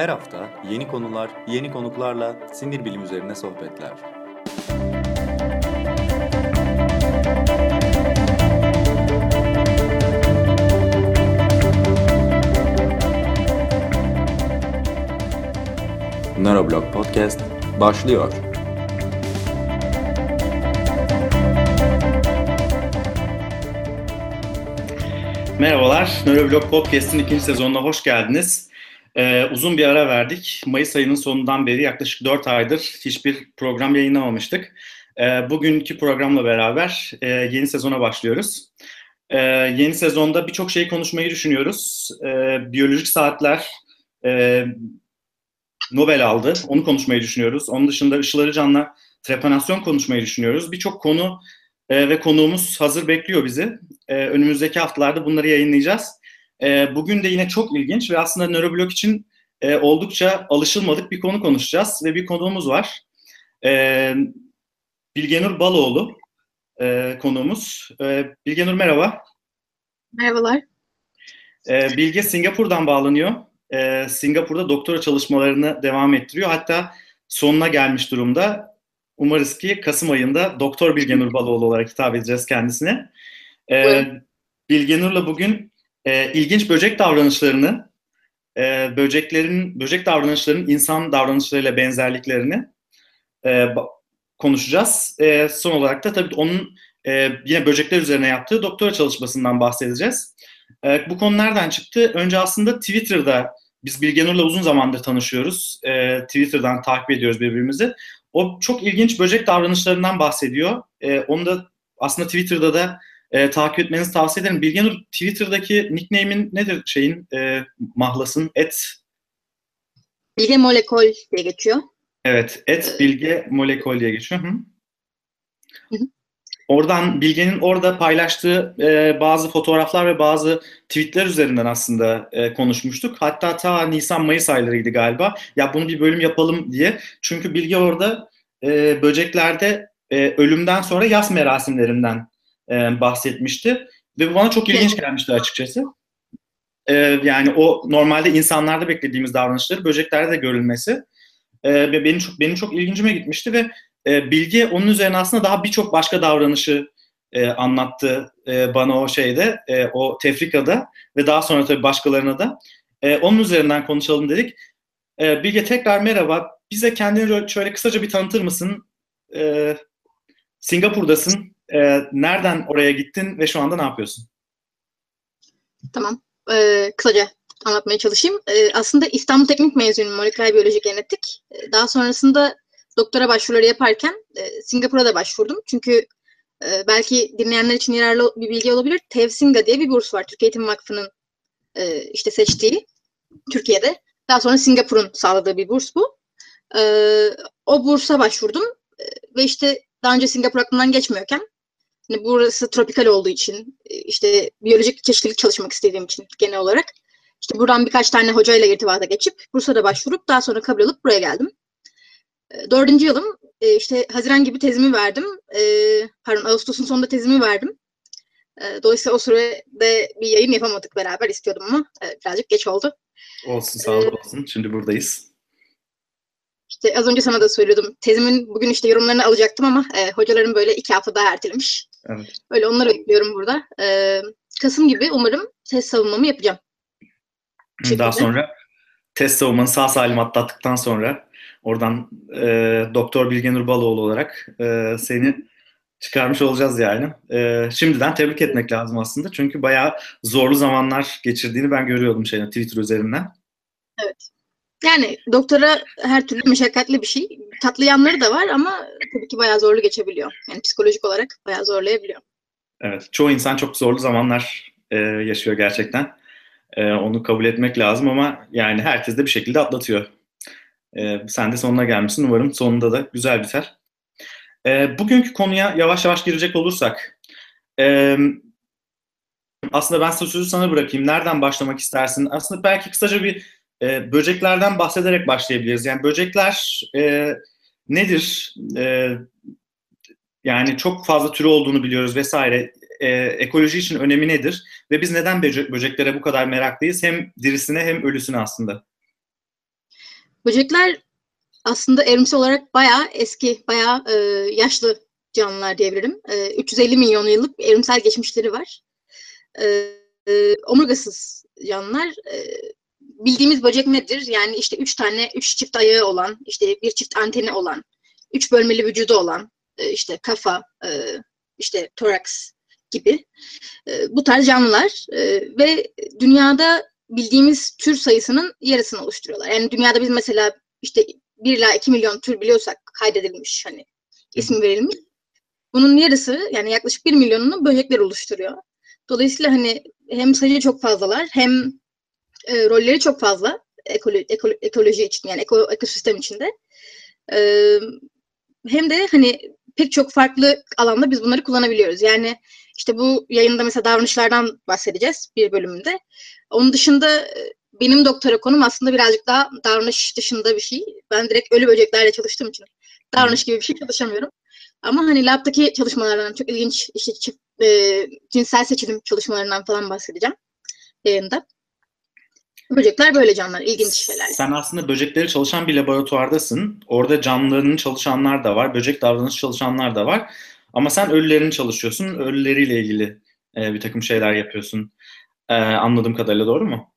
Her hafta yeni konular, yeni konuklarla sinir bilim üzerine sohbetler. Neuroblog Podcast başlıyor. Merhabalar, Neuroblog Podcast'in ikinci sezonuna hoş geldiniz. Ee, uzun bir ara verdik. Mayıs ayının sonundan beri yaklaşık 4 aydır hiçbir program yayınlamamıştık. Ee, bugünkü programla beraber e, yeni sezona başlıyoruz. Ee, yeni sezonda birçok şeyi konuşmayı düşünüyoruz. Ee, biyolojik saatler e, Nobel aldı, onu konuşmayı düşünüyoruz. Onun dışında Işıl Arıcan'la trepanasyon konuşmayı düşünüyoruz. Birçok konu e, ve konuğumuz hazır bekliyor bizi. E, önümüzdeki haftalarda bunları yayınlayacağız. E, bugün de yine çok ilginç ve aslında nöroblog için e, oldukça alışılmadık bir konu konuşacağız ve bir konuğumuz var. E, Bilgenur Baloğlu e, konuğumuz. E, Bilgenur merhaba. Merhabalar. E, Bilge Singapur'dan bağlanıyor. E, Singapur'da doktora çalışmalarını devam ettiriyor. Hatta sonuna gelmiş durumda. Umarız ki Kasım ayında Doktor Bilgenur Baloğlu olarak hitap edeceğiz kendisine. E, Bilgenur'la bugün e, ilginç böcek davranışlarını, e, böceklerin böcek davranışlarının insan davranışlarıyla benzerliklerini e, konuşacağız. E, son olarak da tabii onun e, yine böcekler üzerine yaptığı doktora çalışmasından bahsedeceğiz. E, bu konu nereden çıktı? Önce aslında Twitter'da biz Bilgenur'la uzun zamandır tanışıyoruz. E, Twitter'dan takip ediyoruz birbirimizi. O çok ilginç böcek davranışlarından bahsediyor. E, onu da aslında Twitter'da da e, takip etmenizi tavsiye ederim. Bilgenur Twitter'daki nickname'in nedir şeyin e, mahlasın? Et Bilge Molekol diye geçiyor. Evet, et bilge molekol diye geçiyor. Hı. Oradan Bilge'nin orada paylaştığı e, bazı fotoğraflar ve bazı tweetler üzerinden aslında e, konuşmuştuk. Hatta ta Nisan-Mayıs aylarıydı galiba. Ya bunu bir bölüm yapalım diye. Çünkü Bilge orada e, böceklerde e, ölümden sonra yas merasimlerinden e, bahsetmişti. Ve bu bana çok ilginç gelmişti açıkçası. E, yani o normalde insanlarda beklediğimiz davranışları böceklerde de görülmesi e, benim çok benim çok ilgincime gitmişti ve e, Bilge onun üzerine aslında daha birçok başka davranışı e, anlattı e, bana o şeyde, e, o tefrikada ve daha sonra tabii başkalarına da. E, onun üzerinden konuşalım dedik. E, Bilge tekrar merhaba. Bize kendini şöyle kısaca bir tanıtır mısın? E, Singapur'dasın. E, nereden oraya gittin ve şu anda ne yapıyorsun? Tamam. Ee, kısaca anlatmaya çalışayım. Ee, aslında İstanbul Teknik mezunuyum moleküler biyoloji genetik. Ee, daha sonrasında doktora başvuruları yaparken e, Singapur'a da başvurdum. Çünkü e, belki dinleyenler için yararlı bir bilgi olabilir. Tevsinga diye bir burs var. Türkiye Eğitim Vakfı'nın e, işte seçtiği Türkiye'de. Daha sonra Singapur'un sağladığı bir burs bu. E, o bursa başvurdum e, ve işte daha önce Singapur aklımdan geçmiyorken hani burası tropikal olduğu için e, işte biyolojik çeşitlilik çalışmak istediğim için genel olarak işte buradan birkaç tane hocayla irtibata geçip Bursa'da başvurup daha sonra kabul olup buraya geldim. Dördüncü yılım e, işte Haziran gibi tezimi verdim. E, pardon Ağustos'un sonunda tezimi verdim. E, dolayısıyla o sürede bir yayın yapamadık beraber istiyordum ama e, birazcık geç oldu. Olsun sağ ol, olsun. Şimdi buradayız. İşte az önce sana da söylüyordum. Tezimin bugün işte yorumlarını alacaktım ama e, hocalarım böyle iki hafta daha ertelemiş. Evet. Öyle onları bekliyorum burada. E, Kasım gibi umarım tez savunmamı yapacağım. Daha sonra test savunmanı sağ salim atlattıktan sonra oradan e, Doktor Bilgenur Baloğlu olarak e, seni çıkarmış olacağız yani. E, şimdiden tebrik etmek lazım aslında. Çünkü bayağı zorlu zamanlar geçirdiğini ben görüyordum şeyden Twitter üzerinden. Evet. Yani doktora her türlü meşakkatli bir şey. Tatlı yanları da var ama tabii ki bayağı zorlu geçebiliyor. Yani psikolojik olarak bayağı zorlayabiliyor. Evet. Çoğu insan çok zorlu zamanlar e, yaşıyor gerçekten. E, onu kabul etmek lazım ama yani herkes de bir şekilde atlatıyor. E, sen de sonuna gelmişsin. Umarım sonunda da güzel biter. E, bugünkü konuya yavaş yavaş girecek olursak e, aslında ben sözü sana bırakayım. Nereden başlamak istersin? Aslında belki kısaca bir e, böceklerden bahsederek başlayabiliriz. Yani böcekler e, nedir? E, yani çok fazla türü olduğunu biliyoruz vesaire. E, ekoloji için önemi nedir? Ve biz neden böceklere bu kadar meraklıyız? Hem dirisine hem ölüsüne aslında. Böcekler aslında evrimsel olarak bayağı eski, bayağı e, yaşlı canlılar diyebilirim. E, 350 milyon yıllık evrimsel geçmişleri var. E, e, omurgasız canlılar. E, bildiğimiz böcek nedir? Yani işte üç tane, üç çift ayağı olan, işte bir çift anteni olan, üç bölmeli vücudu olan, e, işte kafa, e, işte toraks gibi e, bu tarz canlılar e, ve dünyada bildiğimiz tür sayısının yarısını oluşturuyorlar. Yani dünyada biz mesela işte 1 ila 2 milyon tür biliyorsak kaydedilmiş hani ismi verilmiş. Bunun yarısı yani yaklaşık 1 milyonunu böcekler oluşturuyor. Dolayısıyla hani hem sayı çok fazlalar hem e, rolleri çok fazla ekolo, ekolo, ekoloji için yani eko, ekosistem içinde. E, hem de hani pek çok farklı alanda biz bunları kullanabiliyoruz. Yani işte bu yayında mesela davranışlardan bahsedeceğiz bir bölümünde. Onun dışında benim doktora konum aslında birazcık daha davranış dışında bir şey. Ben direkt ölü böceklerle çalıştığım için davranış gibi bir şey çalışamıyorum. Ama hani labdaki çalışmalardan çok ilginç işte çift, e, cinsel seçilim çalışmalarından falan bahsedeceğim yayında. Böcekler böyle canlılar, ilginç şeyler. Sen aslında böcekleri çalışan bir laboratuvardasın. Orada canlılarının çalışanlar da var, böcek davranış çalışanlar da var. Ama sen ölülerini çalışıyorsun, ölüleriyle ilgili e, bir takım şeyler yapıyorsun. E, anladığım kadarıyla doğru mu?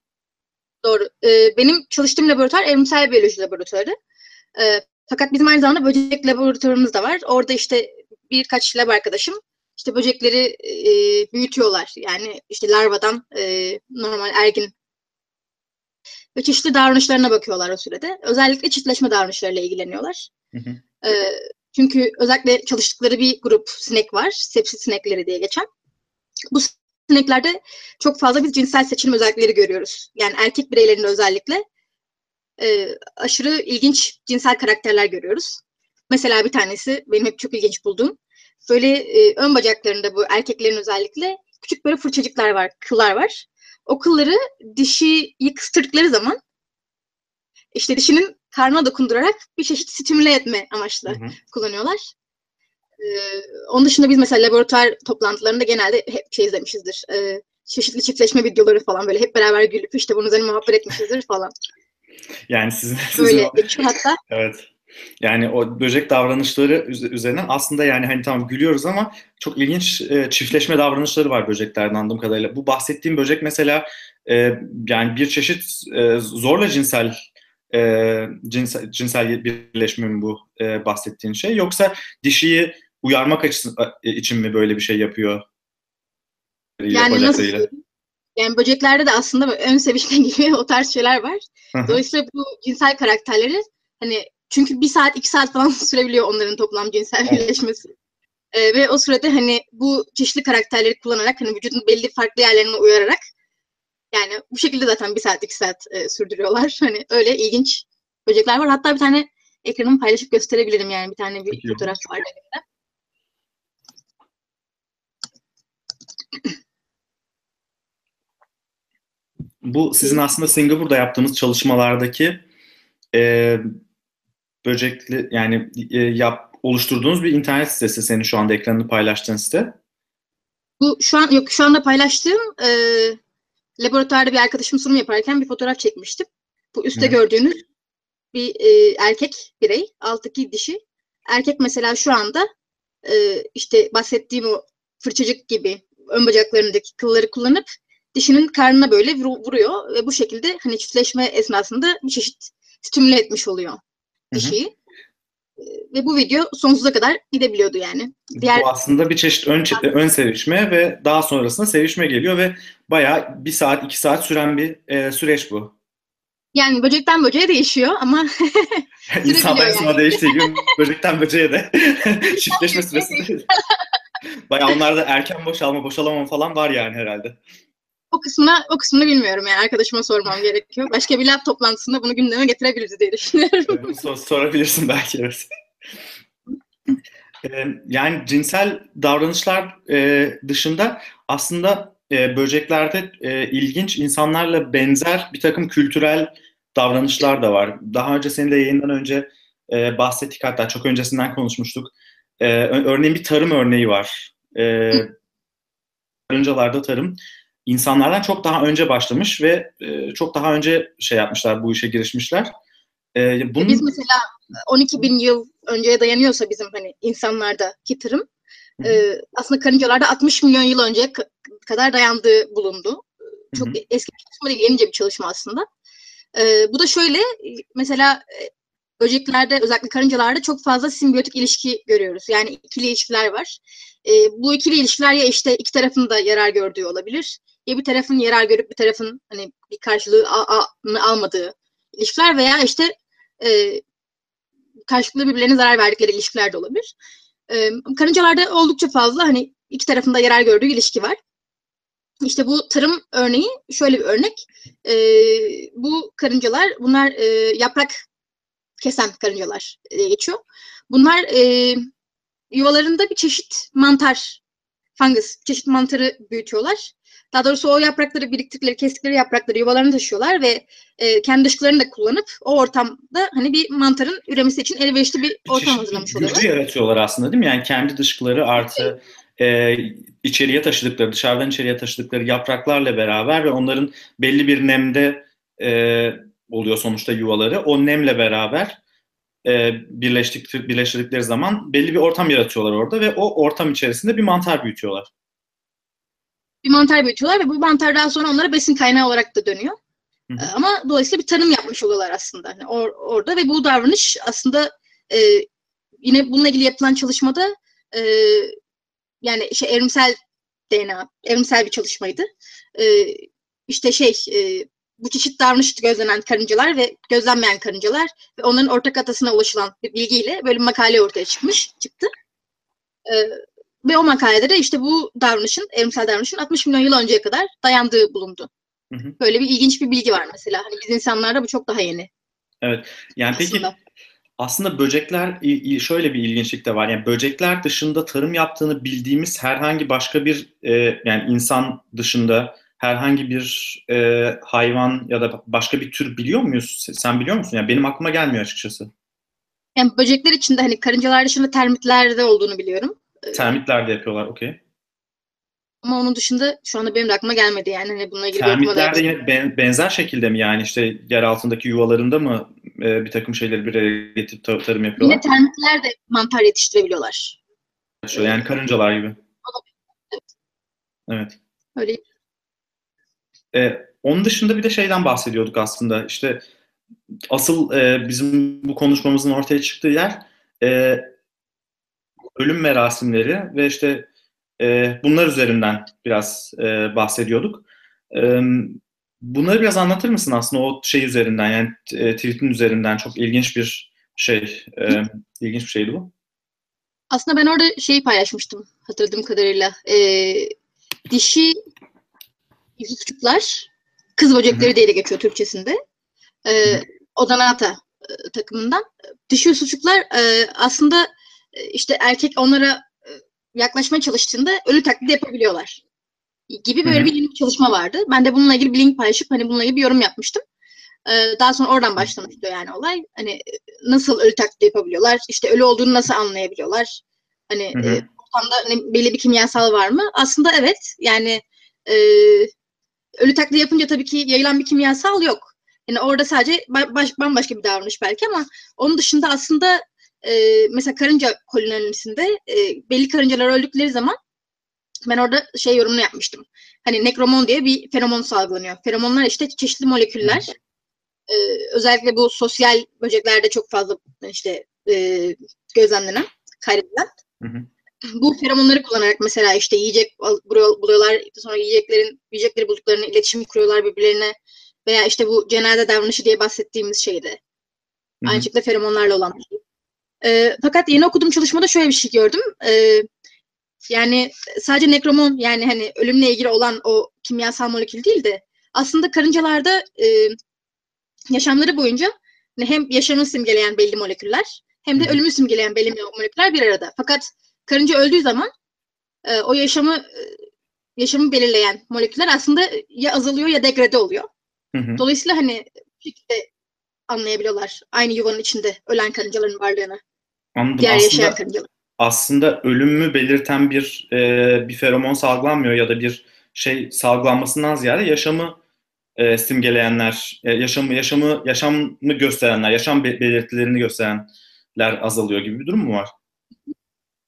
Doğru. E, benim çalıştığım laboratuvar evrimsel biyoloji laboratuvarı. E, fakat bizim aynı zamanda böcek laboratuvarımız da var. Orada işte birkaç lab arkadaşım işte böcekleri e, büyütüyorlar. Yani işte larvadan e, normal ergin ve çeşitli davranışlarına bakıyorlar o sürede. Özellikle çiftleşme davranışlarıyla ilgileniyorlar. Hı hı. E, çünkü özellikle çalıştıkları bir grup sinek var. Sepsi sinekleri diye geçen. Bu sineklerde çok fazla biz cinsel seçilim özellikleri görüyoruz. Yani erkek bireylerinde özellikle e, aşırı ilginç cinsel karakterler görüyoruz. Mesela bir tanesi benim hep çok ilginç bulduğum. Böyle e, ön bacaklarında bu erkeklerin özellikle küçük böyle fırçacıklar var, kıllar var. O kılları dişiyi kıstırdıkları zaman işte dişinin karnına dokundurarak bir çeşit stimüle etme amaçlı hı hı. kullanıyorlar. Ee, onun dışında biz mesela laboratuvar toplantılarında genelde hep şey izlemişizdir. Ee, çeşitli çiftleşme videoları falan böyle hep beraber gülüp işte bunun üzerine muhabbet etmişizdir falan. Yani sizin, sizin Böyle o... hatta. evet. Yani o böcek davranışları üzerinden aslında yani hani tamam gülüyoruz ama çok ilginç e, çiftleşme davranışları var böceklerden anladığım kadarıyla. Bu bahsettiğim böcek mesela e, yani bir çeşit e, zorla cinsel e, cinsel, cinsel birleşme mi bu e, bahsettiğin şey yoksa dişiyi uyarmak açısı, e, için mi böyle bir şey yapıyor? Yani nasıl yani böceklerde de aslında ön sevişme gibi o tarz şeyler var. Dolayısıyla bu cinsel karakterleri hani çünkü bir saat iki saat falan sürebiliyor onların toplam cinsel birleşmesi. Ee, ve o sürede hani bu çeşitli karakterleri kullanarak hani vücudun belli farklı yerlerine uyararak yani bu şekilde zaten bir saat iki saat e, sürdürüyorlar. Hani öyle ilginç böcekler var. Hatta bir tane ekranımı paylaşıp gösterebilirim yani bir tane bir Peki. fotoğraf var elimde. Bu sizin aslında Singapur'da yaptığınız çalışmalardaki e, böcekli yani e, yap oluşturduğunuz bir internet sitesi senin şu anda ekranını paylaştığın site. Bu şu an yok şu anda paylaştığım e, laboratuvarda bir arkadaşım sunum yaparken bir fotoğraf çekmiştim. Bu üstte Hı. gördüğünüz bir e, erkek birey, alttaki dişi. Erkek mesela şu anda e, işte bahsettiğim o fırçacık gibi ön bacaklarındaki kılları kullanıp dişinin karnına böyle vuruyor ve bu şekilde hani çiftleşme esnasında bir çeşit stimüle etmiş oluyor dişiyi. Hı hı. Ve bu video sonsuza kadar gidebiliyordu yani. Diğer... Bu aslında bir çeşit ön, ön sevişme ve daha sonrasında sevişme geliyor ve bayağı bir saat iki saat süren bir e, süreç bu. Yani böcekten böceğe değişiyor ama İnsanlar yani. değiştiği gibi böcekten böceğe de çiftleşme süresi bayağı onlarda erken boşalma, boşalamam falan var yani herhalde. O kısmına o kısmını bilmiyorum yani arkadaşıma sormam gerekiyor. Başka bir lab toplantısında bunu gündeme getirebiliriz diye düşünüyorum. Sor, sorabilirsin belki evet. yani cinsel davranışlar e, dışında aslında e, böceklerde e, ilginç insanlarla benzer bir takım kültürel davranışlar da var. Daha önce seninle yayından önce e, bahsettik hatta çok öncesinden konuşmuştuk. E, örneğin bir tarım örneği var. E, karıncalarda tarım insanlardan çok daha önce başlamış ve e, çok daha önce şey yapmışlar bu işe girişmişler. E, bunun... Biz mesela 12 bin yıl önceye dayanıyorsa bizim hani insanlardaki tırım e, aslında karıncalarda 60 milyon yıl önce kadar dayandığı bulundu. Çok Hı-hı. eski bir çalışma değil, yenice bir çalışma aslında. E, bu da şöyle, mesela e, böceklerde, özellikle karıncalarda çok fazla simbiyotik ilişki görüyoruz. Yani ikili ilişkiler var. E, bu ikili ilişkiler ya işte iki tarafın da yarar gördüğü olabilir. Ya bir tarafın yarar görüp bir tarafın hani bir karşılığı almadığı ilişkiler veya işte e, karşılıklı birbirlerine zarar verdikleri ilişkiler de olabilir. E, karıncalarda oldukça fazla hani iki tarafında yarar gördüğü ilişki var. İşte bu tarım örneği şöyle bir örnek. E, bu karıncalar bunlar e, yaprak kesen karıncalar diye geçiyor. Bunlar e, yuvalarında bir çeşit mantar, fungus, bir çeşit mantarı büyütüyorlar. Daha doğrusu o yaprakları biriktirdikleri, kestikleri yaprakları yuvalarına taşıyorlar ve e, kendi dışkılarını da kullanıp o ortamda hani bir mantarın üremesi için elverişli bir ortam hazırlamış oluyorlar. Gücü yaratıyorlar aslında değil mi? Yani kendi dışkıları artı e, içeriye taşıdıkları, dışarıdan içeriye taşıdıkları yapraklarla beraber ve onların belli bir nemde e, oluyor sonuçta yuvaları. O nemle beraber e, birleştik, birleştirdikleri zaman belli bir ortam yaratıyorlar orada ve o ortam içerisinde bir mantar büyütüyorlar. Bir mantar büyütüyorlar ve bu mantar daha sonra onlara besin kaynağı olarak da dönüyor. Hı hı. Ama dolayısıyla bir tanım yapmış oluyorlar aslında yani or, orada ve bu davranış aslında e, yine bununla ilgili yapılan çalışmada e, yani şey evrimsel DNA, evrimsel bir çalışmaydı. E, işte şey e, bu çeşit davranış gözlenen karıncalar ve gözlenmeyen karıncalar ve onların ortak atasına ulaşılan bir bilgiyle böyle bir makale ortaya çıkmış, çıktı. Ee, ve o makalede de işte bu davranışın, evrimsel davranışın 60 milyon yıl önceye kadar dayandığı bulundu. Hı hı. Böyle bir ilginç bir bilgi var mesela. Hani biz insanlarda bu çok daha yeni. Evet. Yani aslında. peki aslında böcekler şöyle bir ilginçlik de var. Yani böcekler dışında tarım yaptığını bildiğimiz herhangi başka bir e, yani insan dışında herhangi bir e, hayvan ya da başka bir tür biliyor muyuz? Sen biliyor musun? Yani benim aklıma gelmiyor açıkçası. Yani böcekler içinde hani karıncalar dışında termitlerde olduğunu biliyorum. Ee, Termitler de yapıyorlar, okey. Ama onun dışında şu anda benim de aklıma gelmedi yani hani bununla ilgili Termitler de yine ben, benzer şekilde mi yani işte yer altındaki yuvalarında mı e, bir takım şeyleri bir araya getirip tarım yapıyorlar? Yine termitler de mantar yetiştirebiliyorlar. Yani karıncalar gibi. Evet. Evet. Öyle e, onun dışında bir de şeyden bahsediyorduk aslında. İşte asıl e, bizim bu konuşmamızın ortaya çıktığı yer e, ölüm merasimleri ve işte e, bunlar üzerinden biraz e, bahsediyorduk. E, bunları biraz anlatır mısın aslında o şey üzerinden yani e, tweetin üzerinden çok ilginç bir şey, e, ilginç bir şeydi bu. Aslında ben orada şeyi paylaşmıştım hatırladığım kadarıyla. E, dişi Yusufçuklar, kız böcekleri diye de geçiyor Türkçesinde. E, Odanata e, takımından. Dişi Yusufçuklar e, aslında e, işte erkek onlara e, yaklaşmaya çalıştığında ölü taklidi yapabiliyorlar. Gibi böyle Hı-hı. bir yeni bir çalışma vardı. Ben de bununla ilgili bir link paylaşıp hani bununla ilgili bir yorum yapmıştım. Ee, daha sonra oradan başlamıştı yani olay. Hani e, nasıl ölü taklidi yapabiliyorlar? İşte ölü olduğunu nasıl anlayabiliyorlar? Hani e, ortamda hani belli bir kimyasal var mı? Aslında evet. Yani e, ölü taklidi yapınca tabii ki yayılan bir kimyasal yok. Yani orada sadece baş, bambaşka bir davranış belki ama onun dışında aslında e, mesela karınca kolonialisinde e, belli karıncalar öldükleri zaman ben orada şey yorumunu yapmıştım. Hani nekromon diye bir feromon salgılanıyor. Feromonlar işte çeşitli moleküller. E, özellikle bu sosyal böceklerde çok fazla işte e, gözlemlenen, kaydedilen. Hı hı bu feromonları kullanarak mesela işte yiyecek buluyorlar sonra yiyeceklerin yiyecekleri bulduklarını iletişim kuruyorlar birbirlerine veya işte bu cenaze davranışı diye bahsettiğimiz şeyde. Aynı şekilde feromonlarla olan bir şey. E, fakat yeni okuduğum çalışmada şöyle bir şey gördüm. E, yani sadece nekromon yani hani ölümle ilgili olan o kimyasal molekül değil de aslında karıncalarda e, yaşamları boyunca hem yaşamı simgeleyen belli moleküller hem de ölümü simgeleyen belli moleküller bir arada. Fakat karınca öldüğü zaman e, o yaşamı e, yaşamı belirleyen moleküller aslında ya azalıyor ya degrade oluyor. Hı hı. Dolayısıyla hani bu şekilde anlayabiliyorlar aynı yuvanın içinde ölen karıncaların varlığını. Anladım. Diğer aslında, yaşayan karıncalar. Aslında ölümü belirten bir e, bir feromon salgılanmıyor ya da bir şey salgılanmasından ziyade yaşamı e, simgeleyenler, e, yaşamı yaşamı yaşamı gösterenler, yaşam belirtilerini gösterenler azalıyor gibi bir durum mu var?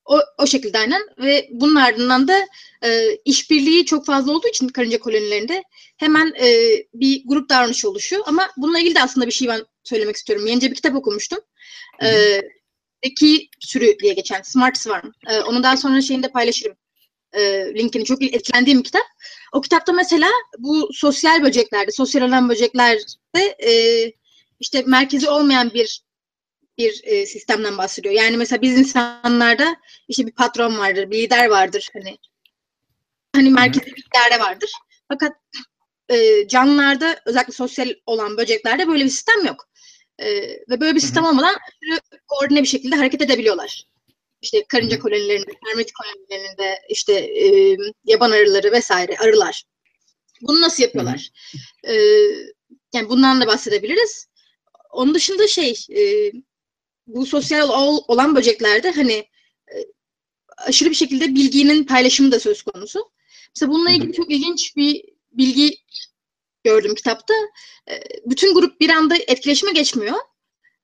O, o şekilde aynen ve bunun ardından da e, işbirliği çok fazla olduğu için karınca kolonilerinde hemen e, bir grup davranışı oluşuyor. Ama bununla ilgili de aslında bir şey ben söylemek istiyorum. Yenice bir kitap okumuştum. E, Zeki sürü diye geçen Smart Swarm. E, onu daha sonra şeyinde paylaşırım. E, linkini çok etkilendiğim bir kitap. O kitapta mesela bu sosyal böceklerde, sosyal olan böceklerde e, işte merkezi olmayan bir bir e, sistemden bahsediyor. Yani mesela biz insanlarda işte bir patron vardır, bir lider vardır hani hani merkezi bir daire vardır. Fakat e, canlılarda özellikle sosyal olan böceklerde böyle bir sistem yok. E, ve böyle bir sistem Hı-hı. olmadan koordine bir şekilde hareket edebiliyorlar. İşte karınca kolonilerinde, termit kolonilerinde, işte e, yaban arıları vesaire, arılar. Bunu nasıl yapıyorlar? E, yani bundan da bahsedebiliriz. Onun dışında şey, e, bu sosyal ol, olan böceklerde hani e, aşırı bir şekilde bilginin paylaşımı da söz konusu. Mesela bununla ilgili çok ilginç bir bilgi gördüm kitapta. E, bütün grup bir anda etkileşime geçmiyor.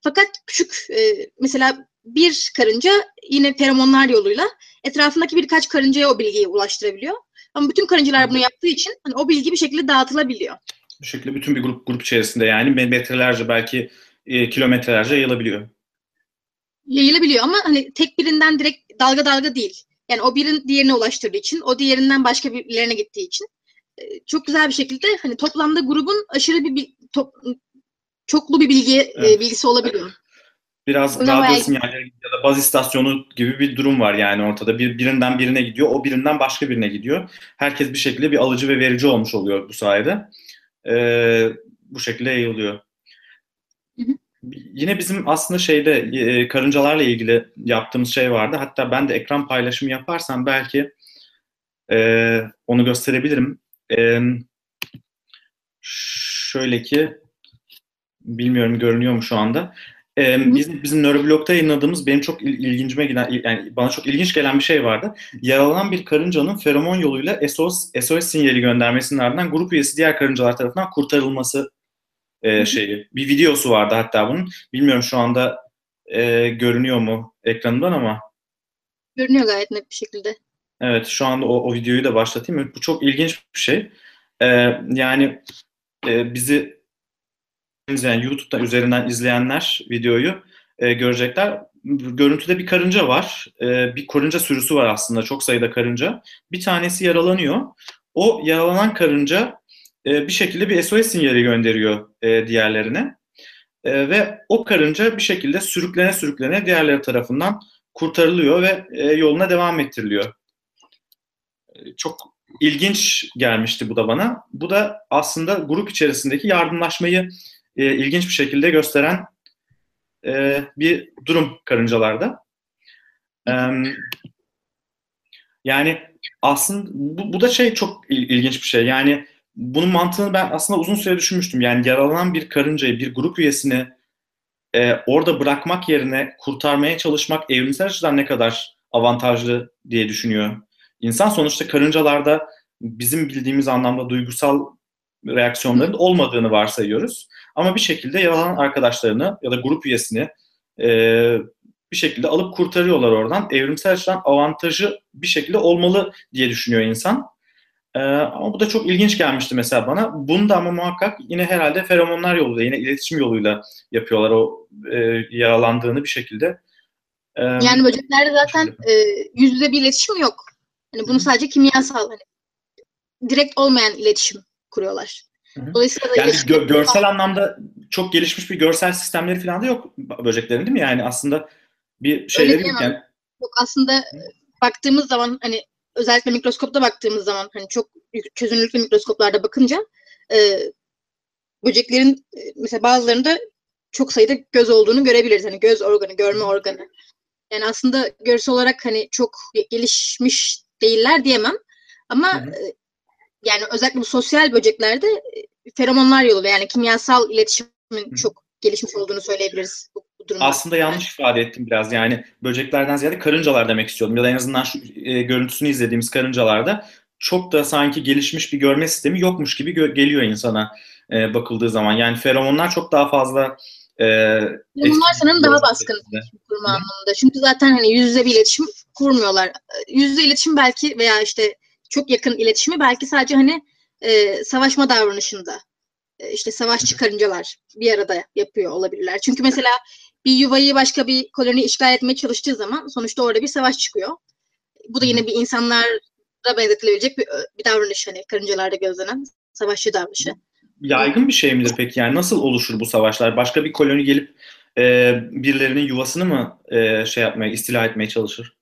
Fakat küçük e, mesela bir karınca yine feromonlar yoluyla etrafındaki birkaç karıncaya o bilgiyi ulaştırabiliyor. Ama bütün karıncalar bunu yaptığı için hani o bilgi bir şekilde dağıtılabiliyor. Bu şekilde bütün bir grup grup içerisinde yani metrelerce belki e, kilometrelerce yayılabiliyor yayılabiliyor ama hani tek birinden direkt dalga dalga değil. Yani o birin diğerine ulaştırdığı için, o diğerinden başka birilerine gittiği için e, çok güzel bir şekilde hani toplamda grubun aşırı bir top, çoklu bir bilgi e, evet. bilgisi olabiliyor. Biraz radyo bayağı... sinyalleri ya da baz istasyonu gibi bir durum var yani ortada. Bir birinden birine gidiyor, o birinden başka birine gidiyor. Herkes bir şekilde bir alıcı ve verici olmuş oluyor bu sayede. Ee, bu şekilde yayılıyor. Yine bizim aslında şeyde e, karıncalarla ilgili yaptığımız şey vardı. Hatta ben de ekran paylaşımı yaparsam belki e, onu gösterebilirim. E, şöyle ki bilmiyorum görünüyor mu şu anda. Ee, bizim, bizim nöroblogda yayınladığımız benim çok il, ilgincime giden yani bana çok ilginç gelen bir şey vardı. Yaralanan bir karıncanın feromon yoluyla SOS, SOS sinyali göndermesinin ardından grup üyesi diğer karıncalar tarafından kurtarılması e, şeyi. Bir videosu vardı hatta bunun. Bilmiyorum şu anda e, görünüyor mu ekranından ama. Görünüyor gayet net bir şekilde. Evet şu anda o, o videoyu da başlatayım. Bu çok ilginç bir şey. E, yani e, bizi yani YouTube'da üzerinden izleyenler videoyu e, görecekler. Görüntüde bir karınca var. E, bir karınca sürüsü var aslında. Çok sayıda karınca. Bir tanesi yaralanıyor. O yaralanan karınca e, bir şekilde bir SOS sinyali gönderiyor e, diğerlerine. E, ve o karınca bir şekilde sürüklene sürüklene diğerleri tarafından kurtarılıyor ve e, yoluna devam ettiriliyor. E, çok ilginç gelmişti bu da bana. Bu da aslında grup içerisindeki yardımlaşmayı e, ilginç bir şekilde gösteren e, bir durum karıncalarda. E, yani aslında bu, bu da şey çok ilginç bir şey. Yani bunun mantığını ben aslında uzun süre düşünmüştüm. Yani yaralanan bir karıncayı, bir grup üyesini e, orada bırakmak yerine kurtarmaya çalışmak evrimsel açıdan ne kadar avantajlı diye düşünüyor. İnsan sonuçta karıncalarda bizim bildiğimiz anlamda duygusal reaksiyonların olmadığını varsayıyoruz. Ama bir şekilde yaralanan arkadaşlarını ya da grup üyesini e, bir şekilde alıp kurtarıyorlar oradan. Evrimsel açıdan avantajı bir şekilde olmalı diye düşünüyor insan. Ee, ama bu da çok ilginç gelmişti mesela bana. Bunu da ama muhakkak yine herhalde feromonlar yoluyla, yine iletişim yoluyla yapıyorlar o e, yaralandığını bir şekilde. Ee, yani böceklerde zaten e, yüz yüze bir iletişim yok. Hani bunu sadece kimyasal, hani direkt olmayan iletişim kuruyorlar. Dolayısıyla yani gö- görsel anlamda çok gelişmiş bir görsel sistemleri falan da yok böceklerin değil mi? Yani aslında bir şeyleri yok yani. Yok aslında baktığımız zaman hani özellikle mikroskopta baktığımız zaman hani çok çözünürlüklü mikroskoplarda bakınca e, böceklerin e, mesela bazılarında çok sayıda göz olduğunu görebiliriz. Hani göz organı, görme organı. Yani aslında görsel olarak hani çok gelişmiş değiller diyemem. Ama e, yani özellikle bu sosyal böceklerde e, feromonlar yolu yani kimyasal iletişimin hı. çok gelişmiş olduğunu söyleyebiliriz bu, bu durumda. Aslında yanlış ifade ettim biraz. Yani böceklerden ziyade karıncalar demek istiyorum. Ya da en azından şu e, görüntüsünü izlediğimiz karıncalarda çok da sanki gelişmiş bir görme sistemi yokmuş gibi gö- geliyor insana e, bakıldığı zaman. Yani feromonlar çok daha fazla e, Bunlar sanırım daha baskın kurma anlamında. Çünkü zaten hani yüz yüze bir iletişim kurmuyorlar. Yüz yüze iletişim belki veya işte çok yakın iletişimi belki sadece hani e, savaşma davranışında e, işte savaşçı karıncalar bir arada yapıyor olabilirler. Çünkü mesela bir yuvayı başka bir koloni işgal etmeye çalıştığı zaman sonuçta orada bir savaş çıkıyor. Bu da yine bir insanlara benzetilebilecek bir, bir davranış hani karıncalarda gözlenen savaşçı davranışı. Yaygın bir şey midir peki? Yani nasıl oluşur bu savaşlar? Başka bir koloni gelip e, birilerinin yuvasını mı e, şey yapmaya, istila etmeye çalışır?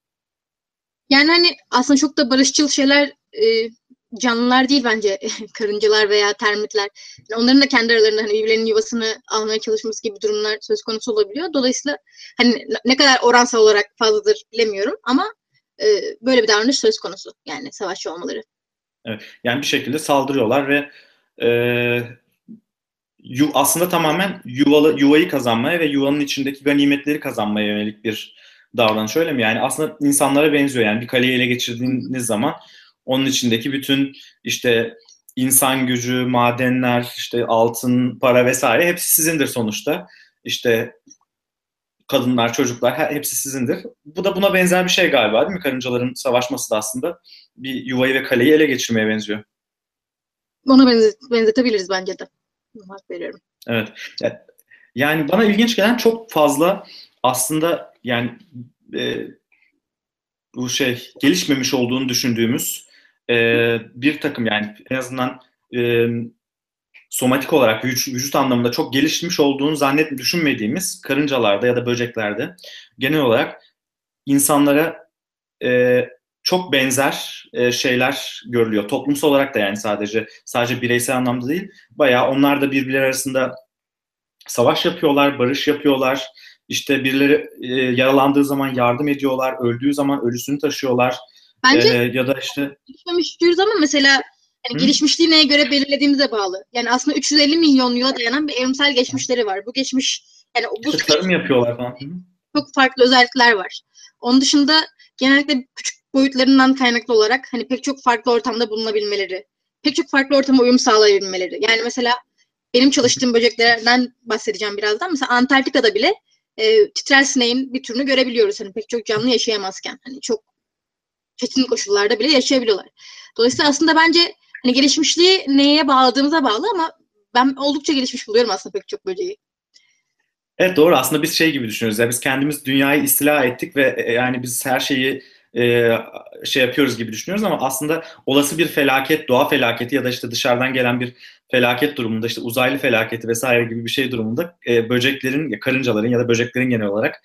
Yani hani aslında çok da barışçıl şeyler e, canlılar değil bence karıncalar veya termitler. Yani onların da kendi aralarında hani birbirlerinin yuvasını almaya çalışması gibi durumlar söz konusu olabiliyor. Dolayısıyla hani ne kadar oransal olarak fazladır bilemiyorum ama e, böyle bir davranış söz konusu. Yani savaşçı olmaları. Evet. Yani bir şekilde saldırıyorlar ve e, yu, aslında tamamen yuvalı, yuvayı kazanmaya ve yuvanın içindeki ganimetleri kazanmaya yönelik bir davranış öyle mi? Yani aslında insanlara benziyor. Yani bir kaleyi ele geçirdiğiniz zaman onun içindeki bütün işte insan gücü, madenler, işte altın, para vesaire hepsi sizindir sonuçta. İşte kadınlar, çocuklar hepsi sizindir. Bu da buna benzer bir şey galiba değil mi? Karıncaların savaşması da aslında bir yuvayı ve kaleyi ele geçirmeye benziyor. Ona benzet, benzetebiliriz bence de. Hak veriyorum. Evet. Yani bana ilginç gelen çok fazla aslında yani e, bu şey gelişmemiş olduğunu düşündüğümüz e, bir takım yani en azından e, somatik olarak vücut, vücut anlamında çok gelişmiş olduğunu zannet düşünmediğimiz karıncalarda ya da böceklerde genel olarak insanlara e, çok benzer e, şeyler görülüyor. Toplumsal olarak da yani sadece sadece bireysel anlamda değil. Bayağı onlar da birbirleri arasında savaş yapıyorlar, barış yapıyorlar. İşte birileri e, yaralandığı zaman yardım ediyorlar, öldüğü zaman ölüsünü taşıyorlar. Bence e, ya da işte gelişmemiş diyoruz ama mesela yani gelişmişliği neye göre belirlediğimize bağlı. Yani aslında 350 milyon yıla dayanan bir evrimsel geçmişleri var. Bu geçmiş yani bu işte tarım yapıyorlar falan. Çok farklı özellikler var. Onun dışında genellikle küçük boyutlarından kaynaklı olarak hani pek çok farklı ortamda bulunabilmeleri, pek çok farklı ortama uyum sağlayabilmeleri. Yani mesela benim çalıştığım böceklerden bahsedeceğim birazdan. Mesela Antarktika'da bile e, titrer sineğin bir türünü görebiliyoruz. Hani pek çok canlı yaşayamazken. Hani çok çetin koşullarda bile yaşayabiliyorlar. Dolayısıyla aslında bence hani gelişmişliği neye bağladığımıza bağlı ama ben oldukça gelişmiş buluyorum aslında pek çok böceği. Evet doğru aslında biz şey gibi düşünüyoruz. Yani biz kendimiz dünyayı istila ettik ve yani biz her şeyi e, şey yapıyoruz gibi düşünüyoruz ama aslında olası bir felaket, doğa felaketi ya da işte dışarıdan gelen bir felaket durumunda işte uzaylı felaketi vesaire gibi bir şey durumunda e, böceklerin, karıncaların ya da böceklerin genel olarak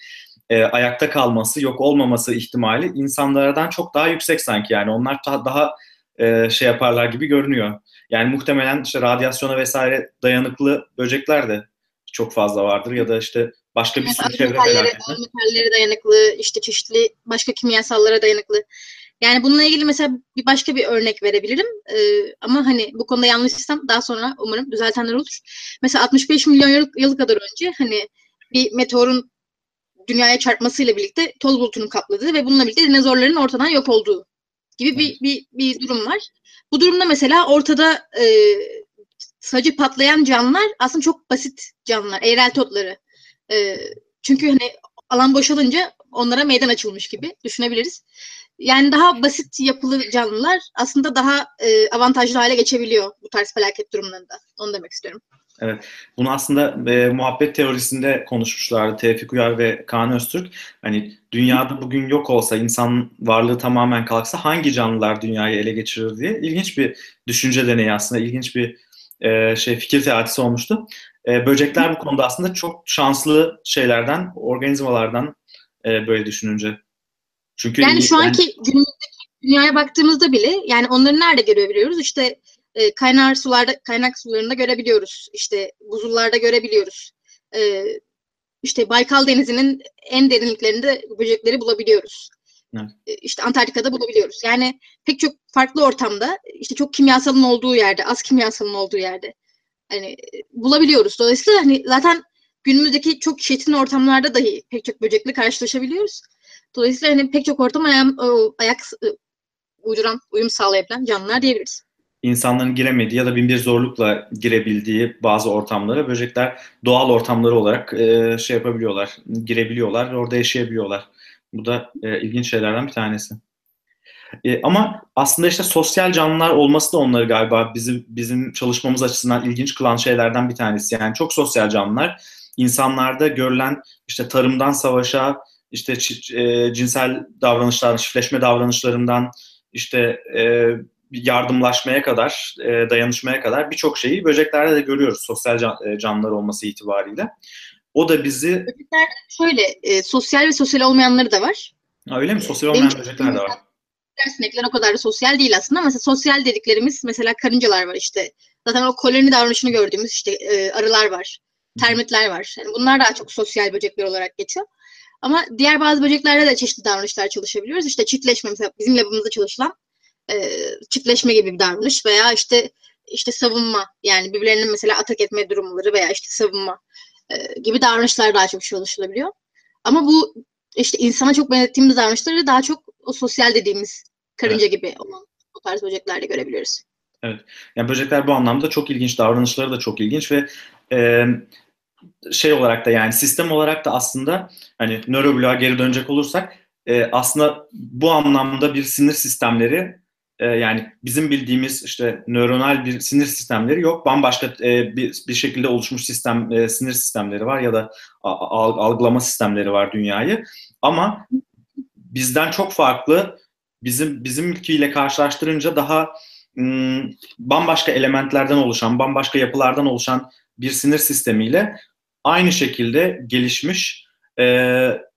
e, ayakta kalması, yok olmaması ihtimali insanlardan çok daha yüksek sanki yani onlar daha, daha e, şey yaparlar gibi görünüyor. Yani muhtemelen işte radyasyona vesaire dayanıklı böcekler de çok fazla vardır ya da işte başka bir sürü çevre felaketi. Metallere dayanıklı, işte çeşitli başka kimyasallara dayanıklı. Yani bununla ilgili mesela bir başka bir örnek verebilirim. Ee, ama hani bu konuda yanlışsam daha sonra umarım düzeltenler olur. Mesela 65 milyon yıl, yıl kadar önce hani bir meteorun dünyaya çarpmasıyla birlikte toz bulutunun kapladığı ve bununla birlikte dinozorların ortadan yok olduğu gibi bir, bir, bir durum var. Bu durumda mesela ortada e, sacı patlayan canlılar aslında çok basit canlılar. Eğrel totları. E, çünkü hani alan boşalınca onlara meydan açılmış gibi düşünebiliriz. Yani daha basit yapılı canlılar aslında daha e, avantajlı hale geçebiliyor bu tarz felaket durumlarında. Onu demek istiyorum. Evet. Bunu aslında e, muhabbet teorisinde konuşmuşlardı Tevfik Uyar ve Kaan Öztürk. Hani dünyada bugün yok olsa, insan varlığı tamamen kalksa hangi canlılar dünyayı ele geçirir diye ilginç bir düşünce deneyi aslında, ilginç bir e, şey fikir teatisi olmuştu. E, böcekler bu konuda aslında çok şanslı şeylerden, organizmalardan e, böyle düşününce. Çünkü yani şu anki yani, günümüzdeki dünyaya baktığımızda bile yani onları nerede görebiliyoruz? İşte e, kaynar sularda kaynak sularında görebiliyoruz. İşte buzullarda görebiliyoruz. E, işte Baykal Denizi'nin en derinliklerinde böcekleri bulabiliyoruz. Evet. E, işte Antarktika'da bulabiliyoruz. Yani pek çok farklı ortamda işte çok kimyasalın olduğu yerde, az kimyasalın olduğu yerde hani bulabiliyoruz. Dolayısıyla hani zaten günümüzdeki çok çetin ortamlarda dahi pek çok böcekle karşılaşabiliyoruz. Dolayısıyla hani pek çok ortam ayak, ayak uyduran, uyum sağlayabilen canlılar diyebiliriz. İnsanların giremediği ya da bin bir zorlukla girebildiği bazı ortamlara böcekler doğal ortamları olarak e, şey yapabiliyorlar, girebiliyorlar ve orada yaşayabiliyorlar. Bu da e, ilginç şeylerden bir tanesi. E, ama aslında işte sosyal canlılar olması da onları galiba bizim bizim çalışmamız açısından ilginç kılan şeylerden bir tanesi. Yani çok sosyal canlılar. İnsanlarda görülen işte tarımdan savaşa, işte e, cinsel davranışlar, çiftleşme davranışlarından, işte e, yardımlaşmaya kadar, e, dayanışmaya kadar birçok şeyi böceklerde de görüyoruz sosyal can, e, canlılar olması itibariyle. O da bizi... Böcekler şöyle, e, sosyal ve sosyal olmayanları da var. Ha, öyle mi? Sosyal olmayan Benim böcekler de var. Sinekler o kadar da sosyal değil aslında. Mesela sosyal dediklerimiz mesela karıncalar var işte. Zaten o koloni davranışını gördüğümüz işte e, arılar var. Termitler var. Yani bunlar daha çok sosyal böcekler olarak geçiyor. Ama diğer bazı böceklerde de çeşitli davranışlar çalışabiliyoruz. İşte çiftleşme mesela bizim labımızda çalışılan e, çiftleşme gibi bir davranış veya işte işte savunma yani birbirlerinin mesela atak etme durumları veya işte savunma e, gibi davranışlar daha çok çalışılabiliyor. Ama bu işte insana çok benzettiğimiz davranışları daha çok o sosyal dediğimiz karınca evet. gibi olan o tarz böceklerde görebiliyoruz. Evet. Yani böcekler bu anlamda çok ilginç, davranışları da çok ilginç ve e, şey olarak da yani sistem olarak da aslında hani nörobloğa geri dönecek olursak e, aslında bu anlamda bir sinir sistemleri e, yani bizim bildiğimiz işte nöronal bir sinir sistemleri yok. Bambaşka e, bir, şekilde oluşmuş sistem e, sinir sistemleri var ya da algılama sistemleri var dünyayı. Ama bizden çok farklı bizim bizim ülkeyle karşılaştırınca daha m, bambaşka elementlerden oluşan, bambaşka yapılardan oluşan bir sinir sistemiyle aynı şekilde gelişmiş e,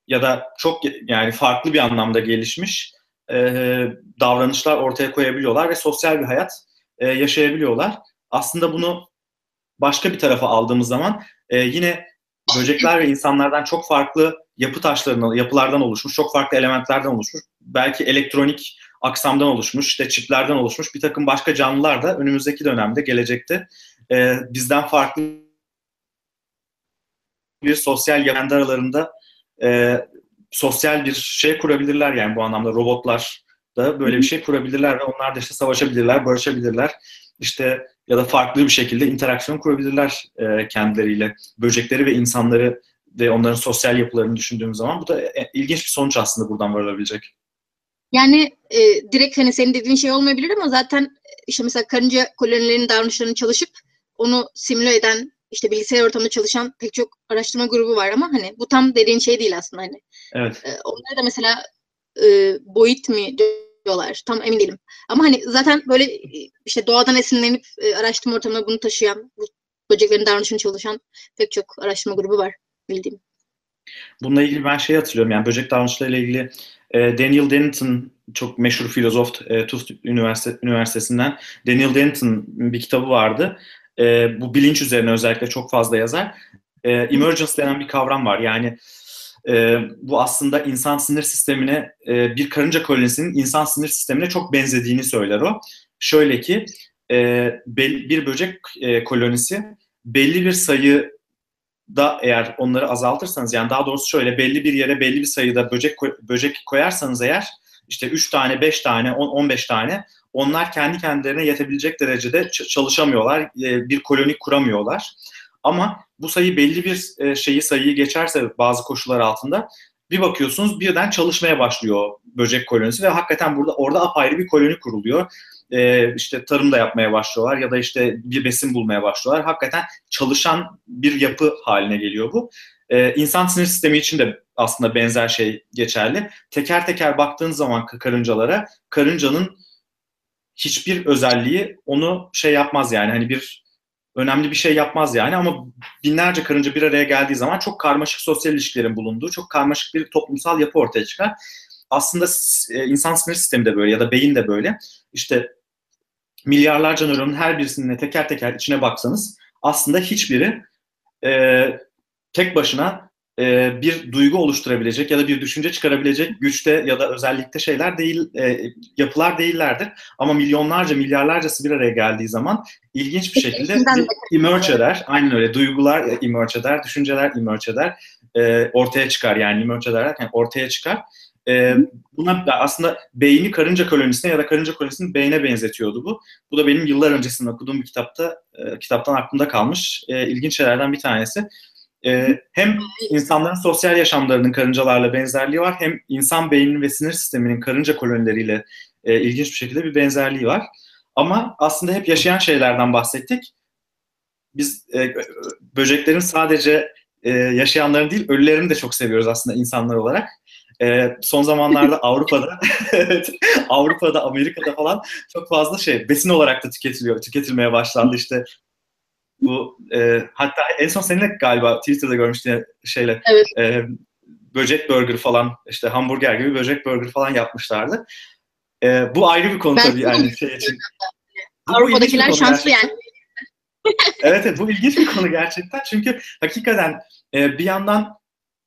ya da çok yani farklı bir anlamda gelişmiş e, davranışlar ortaya koyabiliyorlar ve sosyal bir hayat e, yaşayabiliyorlar. Aslında bunu başka bir tarafa aldığımız zaman e, yine böcekler ve insanlardan çok farklı yapı taşlarından, yapılardan oluşmuş, çok farklı elementlerden oluşmuş, belki elektronik aksamdan oluşmuş, işte çiplerden oluşmuş bir takım başka canlılar da önümüzdeki dönemde, gelecekte e, bizden farklı bir sosyal kendi aralarında e, sosyal bir şey kurabilirler yani bu anlamda robotlar da böyle bir şey kurabilirler ve onlar da işte savaşabilirler, barışabilirler. İşte ya da farklı bir şekilde interaksiyon kurabilirler e, kendileriyle. Böcekleri ve insanları ve onların sosyal yapılarını düşündüğümüz zaman bu da e, ilginç bir sonuç aslında buradan varılabilecek. Yani e, direkt hani senin dediğin şey olmayabilir ama zaten işte mesela karınca kolonilerinin davranışlarını çalışıp onu simüle eden işte bilgisayar ortamında çalışan pek çok araştırma grubu var ama hani bu tam dediğin şey değil aslında hani. Evet. E, onlara da mesela e, boyut mi diyorlar tam emin değilim. Ama hani zaten böyle işte doğadan esinlenip e, araştırma ortamına bunu taşıyan, bu böceklerin davranışını çalışan pek çok araştırma grubu var bildiğim. Bununla ilgili ben şey hatırlıyorum yani böcek davranışlarıyla ilgili e, Daniel Dennington çok meşhur filozof e, Tufts Üniversite, Üniversitesi'nden Daniel Dennington bir kitabı vardı. E, bu bilinç üzerine özellikle çok fazla yazar. E, emergence denen bir kavram var. Yani e, bu aslında insan sinir sistemine, e, bir karınca kolonisinin insan sinir sistemine çok benzediğini söyler o. Şöyle ki e, bir böcek e, kolonisi belli bir sayı da eğer onları azaltırsanız yani daha doğrusu şöyle belli bir yere belli bir sayıda böcek böcek koyarsanız eğer işte 3 tane, 5 tane, 10 15 tane onlar kendi kendilerine yetebilecek derecede çalışamıyorlar. E, bir koloni kuramıyorlar. Ama bu sayı belli bir e, şeyi sayıyı geçerse bazı koşullar altında bir bakıyorsunuz birden çalışmaya başlıyor böcek kolonisi ve hakikaten burada orada apayrı bir koloni kuruluyor. Ee, işte tarım da yapmaya başlıyorlar ya da işte bir besin bulmaya başlıyorlar. Hakikaten çalışan bir yapı haline geliyor bu. Ee, insan sinir sistemi için de aslında benzer şey geçerli. Teker teker baktığın zaman karıncalara karıncanın hiçbir özelliği onu şey yapmaz yani hani bir önemli bir şey yapmaz yani ama binlerce karınca bir araya geldiği zaman çok karmaşık sosyal ilişkilerin bulunduğu, çok karmaşık bir toplumsal yapı ortaya çıkar. Aslında e, insan sinir sistemi de böyle ya da beyin de böyle. İşte milyarlarca nöronun her birisine teker teker içine baksanız aslında hiçbiri e, tek başına e, bir duygu oluşturabilecek ya da bir düşünce çıkarabilecek güçte ya da özellikte şeyler değil, e, yapılar değillerdir. Ama milyonlarca, milyarlarcası bir araya geldiği zaman ilginç bir şekilde emerge eder. Aynen öyle. Duygular emerge eder, düşünceler emerge eder. E, ortaya çıkar yani emerge eder ortaya çıkar. E, buna aslında beyni karınca kolonisine ya da karınca kolonisini beyne benzetiyordu bu. Bu da benim yıllar öncesinde okuduğum bir kitapta e, kitaptan aklımda kalmış e, ilginç şeylerden bir tanesi. E, hem insanların sosyal yaşamlarının karıncalarla benzerliği var hem insan beyninin ve sinir sisteminin karınca kolonileriyle e, ilginç bir şekilde bir benzerliği var. Ama aslında hep yaşayan şeylerden bahsettik. Biz e, böceklerin sadece e, yaşayanların değil ölülerini de çok seviyoruz aslında insanlar olarak. E, son zamanlarda Avrupa'da Avrupa'da Amerika'da falan çok fazla şey besin olarak da tüketiliyor tüketilmeye başlandı işte bu e, hatta en son seninle galiba Twitter'da görmüştün şeyle evet. e, böcek burger falan işte hamburger gibi böcek burger falan yapmışlardı. E, bu ayrı bir konu Ben tabii yani şey için. Bu- Avrupa'dakiler şanslı gerçekten. yani. evet, evet bu ilginç bir konu gerçekten. Çünkü hakikaten e, bir yandan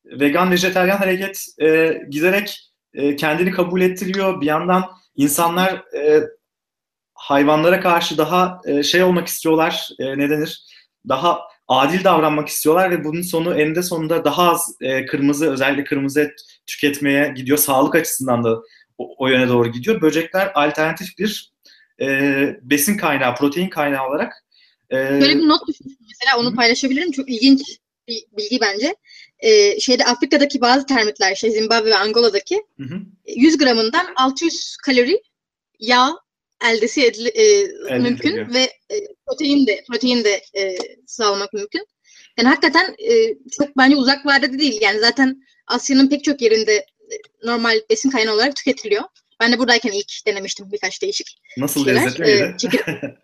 vegan vejeteryan hareket e, giderek e, kendini kabul ettiriyor. Bir yandan insanlar e, hayvanlara karşı daha e, şey olmak istiyorlar. E, ne denir? Daha adil davranmak istiyorlar ve bunun sonu eninde sonunda daha az e, kırmızı özellikle kırmızı et tüketmeye gidiyor. Sağlık açısından da o, o yöne doğru gidiyor. Böcekler alternatif bir e, besin kaynağı, protein kaynağı olarak e, Böyle bir not düşmüştüm mesela onu Hı. paylaşabilirim. Çok ilginç bir bilgi bence. Ee, şeyde Afrika'daki bazı termitler, şey Zimbabwe ve Angola'daki hı hı. 100 gramından 600 kalori yağ eldesi edili, e, Elde mümkün ediliyor. ve e, protein de protein de e, sağlamak mümkün. Yani hakikaten e, çok bence uzak vadede değil. Yani zaten Asya'nın pek çok yerinde e, normal besin kaynağı olarak tüketiliyor. Ben de buradayken ilk denemiştim birkaç değişik Nasıl şeyler. lezzetli çekir-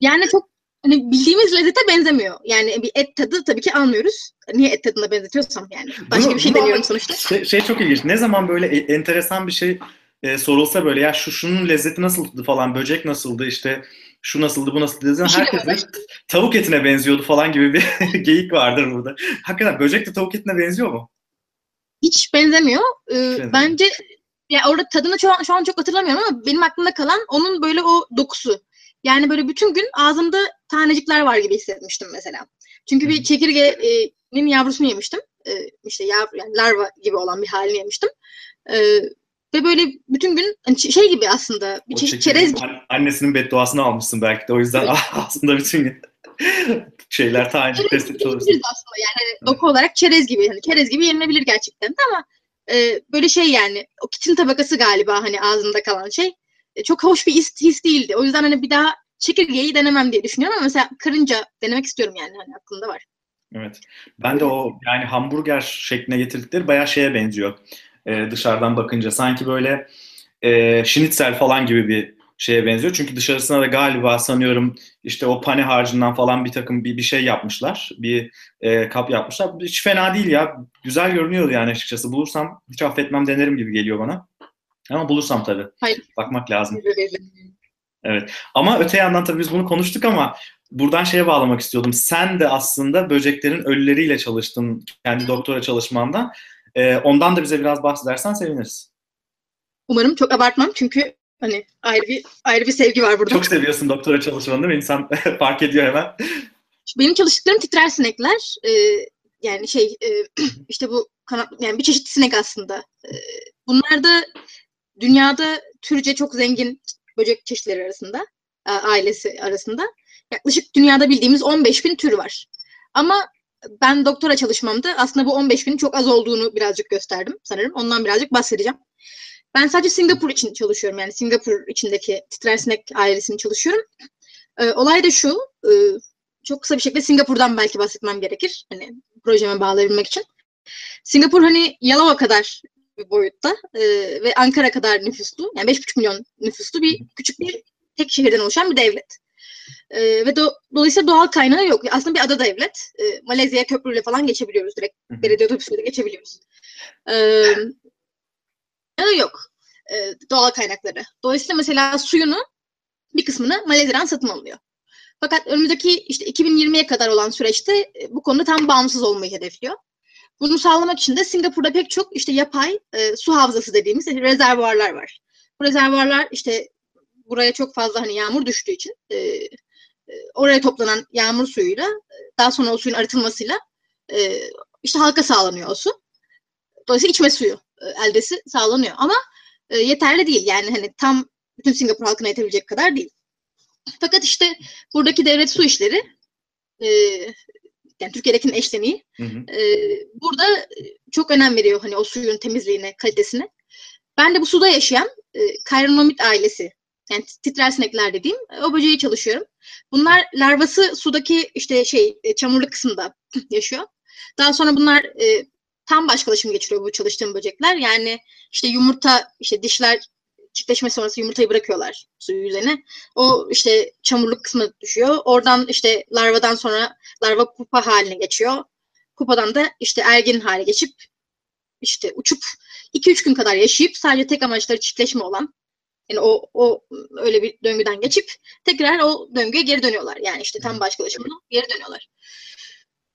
yani çok hani bildiğimiz lezzete benzemiyor. Yani bir et tadı tabii ki almıyoruz. Niye et tadına benzetiyorsam yani. Başka Bunu- bir şey deniyorum sonuçta. Şey, şey çok ilginç. Ne zaman böyle e- enteresan bir şey e, sorulsa böyle ya şu şunun lezzeti nasıldı falan, böcek nasıldı işte şu nasıldı bu nasıldı dediğinde şey herkes tavuk etine benziyordu falan gibi bir geyik vardır burada. Hakikaten böcek de tavuk etine benziyor mu? Hiç benzemiyor. Ee, benzemiyor. bence ya orada tadını şu an, şu an çok hatırlamıyorum ama benim aklımda kalan onun böyle o dokusu. Yani böyle bütün gün ağzımda tanecikler var gibi hissetmiştim mesela. Çünkü bir çekirgenin yavrusunu yemiştim. Ee, işte yav, yani larva gibi olan bir halini yemiştim. Ee, ve böyle bütün gün hani şey gibi aslında bir O çeşit çerez gibi. an- Annesinin bedduasını almışsın belki de o yüzden aslında bütün gün şeyler gibi çalışsın. diyebiliriz aslında yani hani doku olarak çerez gibi hani çerez gibi yenilebilir gerçekten de ama e, böyle şey yani o kitin tabakası galiba hani ağzımda kalan şey E, çok hoş bir his, his değildi. O yüzden hani bir daha çekirgeyi denemem diye düşünüyorum ama mesela karınca denemek istiyorum yani hani aklımda var. Evet. Ben de o yani hamburger şekline getirdikleri bayağı şeye benziyor. Ee, dışarıdan bakınca sanki böyle e, schnitzel falan gibi bir şeye benziyor. Çünkü dışarısına da galiba sanıyorum işte o pane harcından falan bir takım bir, bir şey yapmışlar. Bir e, kap yapmışlar. Hiç fena değil ya. Güzel görünüyordu yani açıkçası. Bulursam hiç affetmem denerim gibi geliyor bana. Ama bulursam tabii. Hayır. Bakmak lazım. Ama öte yandan tabii biz bunu konuştuk ama buradan şeye bağlamak istiyordum. Sen de aslında böceklerin ölüleriyle çalıştın kendi doktora çalışmanda. Ee, ondan da bize biraz bahsedersen seviniriz. Umarım çok abartmam çünkü hani ayrı bir ayrı bir sevgi var burada. Çok seviyorsun doktora çalışmanı değil mi? İnsan fark ediyor hemen. Benim çalıştıklarım titrer sinekler. Ee, yani şey e, işte bu kanat yani bir çeşit sinek aslında. Ee, bunlar da dünyada türce çok zengin böcek çeşitleri arasında, ailesi arasında. Yaklaşık dünyada bildiğimiz 15 bin tür var. Ama ben doktora çalışmamda aslında bu 15 binin çok az olduğunu birazcık gösterdim sanırım. Ondan birazcık bahsedeceğim. Ben sadece Singapur için çalışıyorum. Yani Singapur içindeki titrer sinek ailesini çalışıyorum. Ee, olay da şu, e, çok kısa bir şekilde Singapur'dan belki bahsetmem gerekir. Hani projeme bağlayabilmek için. Singapur hani Yalova kadar bir boyutta e, ve Ankara kadar nüfuslu, yani 5,5 milyon nüfuslu bir küçük bir tek şehirden oluşan bir devlet. E, ve do- dolayısıyla doğal kaynağı yok. Aslında bir ada devlet. E, Malezya'ya köprüyle falan geçebiliyoruz direkt. Hı hı. Belediye otobüsüyle geçebiliyoruz. E, yok. E, doğal kaynakları. Dolayısıyla mesela suyunu bir kısmını Malezya'dan satın alıyor. Fakat önümüzdeki işte 2020'ye kadar olan süreçte e, bu konuda tam bağımsız olmayı hedefliyor. Bunu sağlamak için de Singapur'da pek çok işte yapay e, su havzası dediğimiz rezervuarlar var. Bu rezervuarlar işte buraya çok fazla hani yağmur düştüğü için e, e, oraya toplanan yağmur suyuyla daha sonra o suyun arıtılmasıyla e, işte halka sağlanıyor o su. Dolayısıyla içme suyu e, eldesi sağlanıyor. Ama e, yeterli değil. Yani hani tam bütün Singapur halkına yetebilecek kadar değil. Fakat işte buradaki devlet su işleri e, yani Türkiye'dekinin eşleniği Hı hı. e, burada çok önem veriyor hani o suyun temizliğine, kalitesine. Ben de bu suda yaşayan e, Chironomid ailesi yani titrer sinekler dediğim o böceği çalışıyorum. Bunlar larvası sudaki işte şey e, çamurlu kısımda yaşıyor. Daha sonra bunlar e, tam başkalaşım geçiriyor bu çalıştığım böcekler. Yani işte yumurta işte dişler çiftleşme sonrası yumurtayı bırakıyorlar suyu üzerine. O işte çamurluk kısmı düşüyor. Oradan işte larvadan sonra larva pupa haline geçiyor. Pupadan da işte ergin hale geçip işte uçup 2-3 gün kadar yaşayıp sadece tek amaçları çiftleşme olan yani o, o öyle bir döngüden geçip tekrar o döngüye geri dönüyorlar. Yani işte tam başkalaşımına geri dönüyorlar.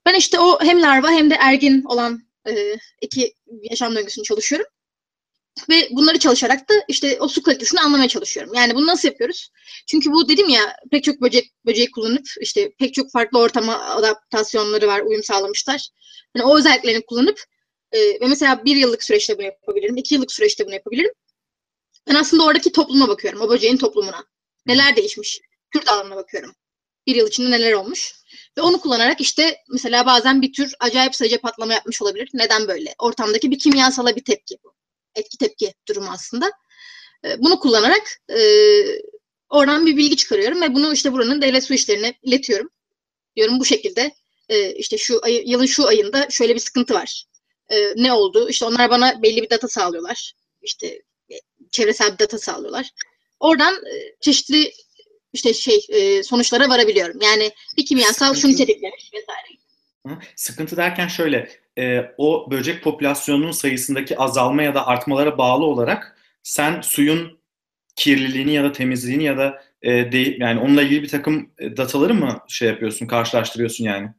Ben işte o hem larva hem de ergin olan e, iki yaşam döngüsünü çalışıyorum. Ve bunları çalışarak da işte o su kalitesini anlamaya çalışıyorum. Yani bunu nasıl yapıyoruz? Çünkü bu dedim ya pek çok böcek böceği kullanıp işte pek çok farklı ortama adaptasyonları var, uyum sağlamışlar. Yani o özelliklerini kullanıp e, ve mesela bir yıllık süreçte bunu yapabilirim, iki yıllık süreçte bunu yapabilirim. Ben aslında oradaki topluma bakıyorum, o böceğin toplumuna. Neler değişmiş? Kürt alanına bakıyorum. Bir yıl içinde neler olmuş? Ve onu kullanarak işte mesela bazen bir tür acayip sayıca patlama yapmış olabilir. Neden böyle? Ortamdaki bir kimyasala bir tepki bu etki tepki durumu aslında. E, bunu kullanarak e, oradan bir bilgi çıkarıyorum ve bunu işte buranın devlet su işlerine iletiyorum. Diyorum bu şekilde e, işte şu ay, yılın şu ayında şöyle bir sıkıntı var. E, ne oldu? İşte onlar bana belli bir data sağlıyorlar. İşte çevresel bir data sağlıyorlar. Oradan e, çeşitli işte şey e, sonuçlara varabiliyorum. Yani bir kimyasal şunu tetiklemiş vesaire. Sıkıntı derken şöyle, e, o böcek popülasyonunun sayısındaki azalma ya da artmalara bağlı olarak sen suyun kirliliğini ya da temizliğini ya da e, de, yani onunla ilgili bir takım dataları mı şey yapıyorsun, karşılaştırıyorsun yani?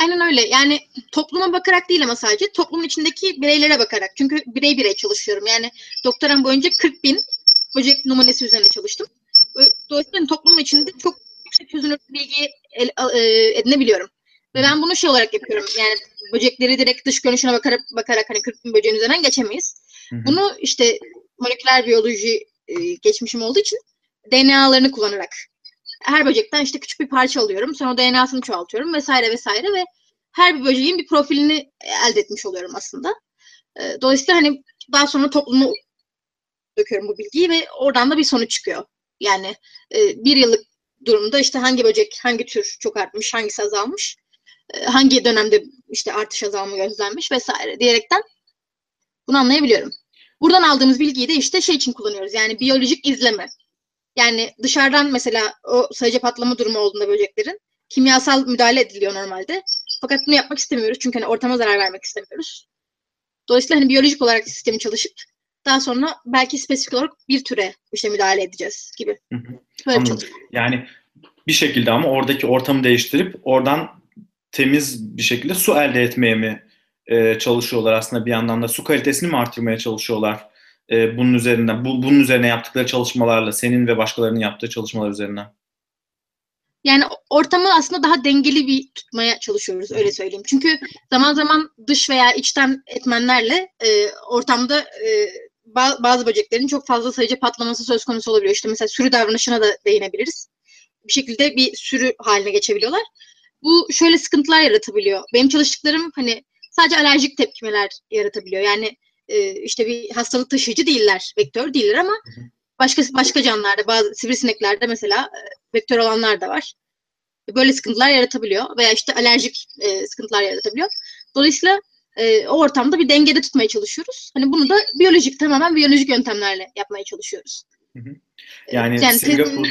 Aynen öyle. Yani topluma bakarak değil ama sadece toplumun içindeki bireylere bakarak. Çünkü birey birey çalışıyorum. Yani doktoram boyunca 40 bin böcek numunesi üzerine çalıştım. Dolayısıyla toplumun içinde çok yüksek çözünürlük bilgi edinebiliyorum. Ve ben bunu şey olarak yapıyorum. Yani böcekleri direkt dış görünüşüne bakarak, bakarak hani 40 bin böceğin üzerinden geçemeyiz. Hı hı. Bunu işte moleküler biyoloji e, geçmişim olduğu için DNA'larını kullanarak her böcekten işte küçük bir parça alıyorum. Sonra o DNA'sını çoğaltıyorum vesaire vesaire ve her bir böceğin bir profilini elde etmiş oluyorum aslında. E, dolayısıyla hani daha sonra toplumu döküyorum bu bilgiyi ve oradan da bir sonuç çıkıyor. Yani e, bir yıllık durumda işte hangi böcek, hangi tür çok artmış, hangisi azalmış e, hangi dönemde işte artış azalma gözlenmiş vesaire diyerekten bunu anlayabiliyorum. Buradan aldığımız bilgiyi de işte şey için kullanıyoruz. Yani biyolojik izleme. Yani dışarıdan mesela o sayıca patlama durumu olduğunda böceklerin kimyasal müdahale ediliyor normalde. Fakat bunu yapmak istemiyoruz. Çünkü hani ortama zarar vermek istemiyoruz. Dolayısıyla hani biyolojik olarak sistemi çalışıp daha sonra belki spesifik olarak bir türe işte müdahale edeceğiz gibi. Böyle yani bir şekilde ama oradaki ortamı değiştirip oradan temiz bir şekilde su elde etmeye mi e, çalışıyorlar aslında bir yandan da su kalitesini mi artırmaya çalışıyorlar e, bunun üzerinden bu, bunun üzerine yaptıkları çalışmalarla senin ve başkalarının yaptığı çalışmalar üzerinden? Yani ortamı aslında daha dengeli bir tutmaya çalışıyoruz öyle söyleyeyim. Çünkü zaman zaman dış veya içten etmenlerle e, ortamda e, bazı böceklerin çok fazla sayıca patlaması söz konusu olabiliyor. İşte mesela sürü davranışına da değinebiliriz. Bir şekilde bir sürü haline geçebiliyorlar bu şöyle sıkıntılar yaratabiliyor. Benim çalıştıklarım hani sadece alerjik tepkimeler yaratabiliyor. Yani e, işte bir hastalık taşıyıcı değiller, vektör değiller ama başka başka canlılarda, bazı sivrisineklerde mesela e, vektör olanlar da var. Böyle sıkıntılar yaratabiliyor veya işte alerjik e, sıkıntılar yaratabiliyor. Dolayısıyla e, o ortamda bir dengede tutmaya çalışıyoruz. Hani bunu da biyolojik, tamamen biyolojik yöntemlerle yapmaya çalışıyoruz. Hı hı. Yani, yani Singapur...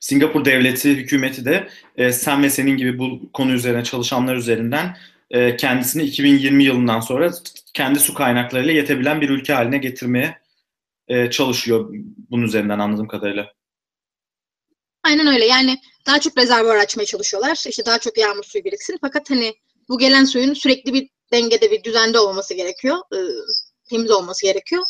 Singapur devleti, hükümeti de e, sen ve senin gibi bu konu üzerine çalışanlar üzerinden e, kendisini 2020 yılından sonra kendi su kaynaklarıyla yetebilen bir ülke haline getirmeye e, çalışıyor bunun üzerinden anladığım kadarıyla. Aynen öyle. Yani daha çok rezervuar açmaya çalışıyorlar. İşte daha çok yağmur suyu biriksin. Fakat hani bu gelen suyun sürekli bir dengede bir düzende olması gerekiyor. E, temiz olması gerekiyor.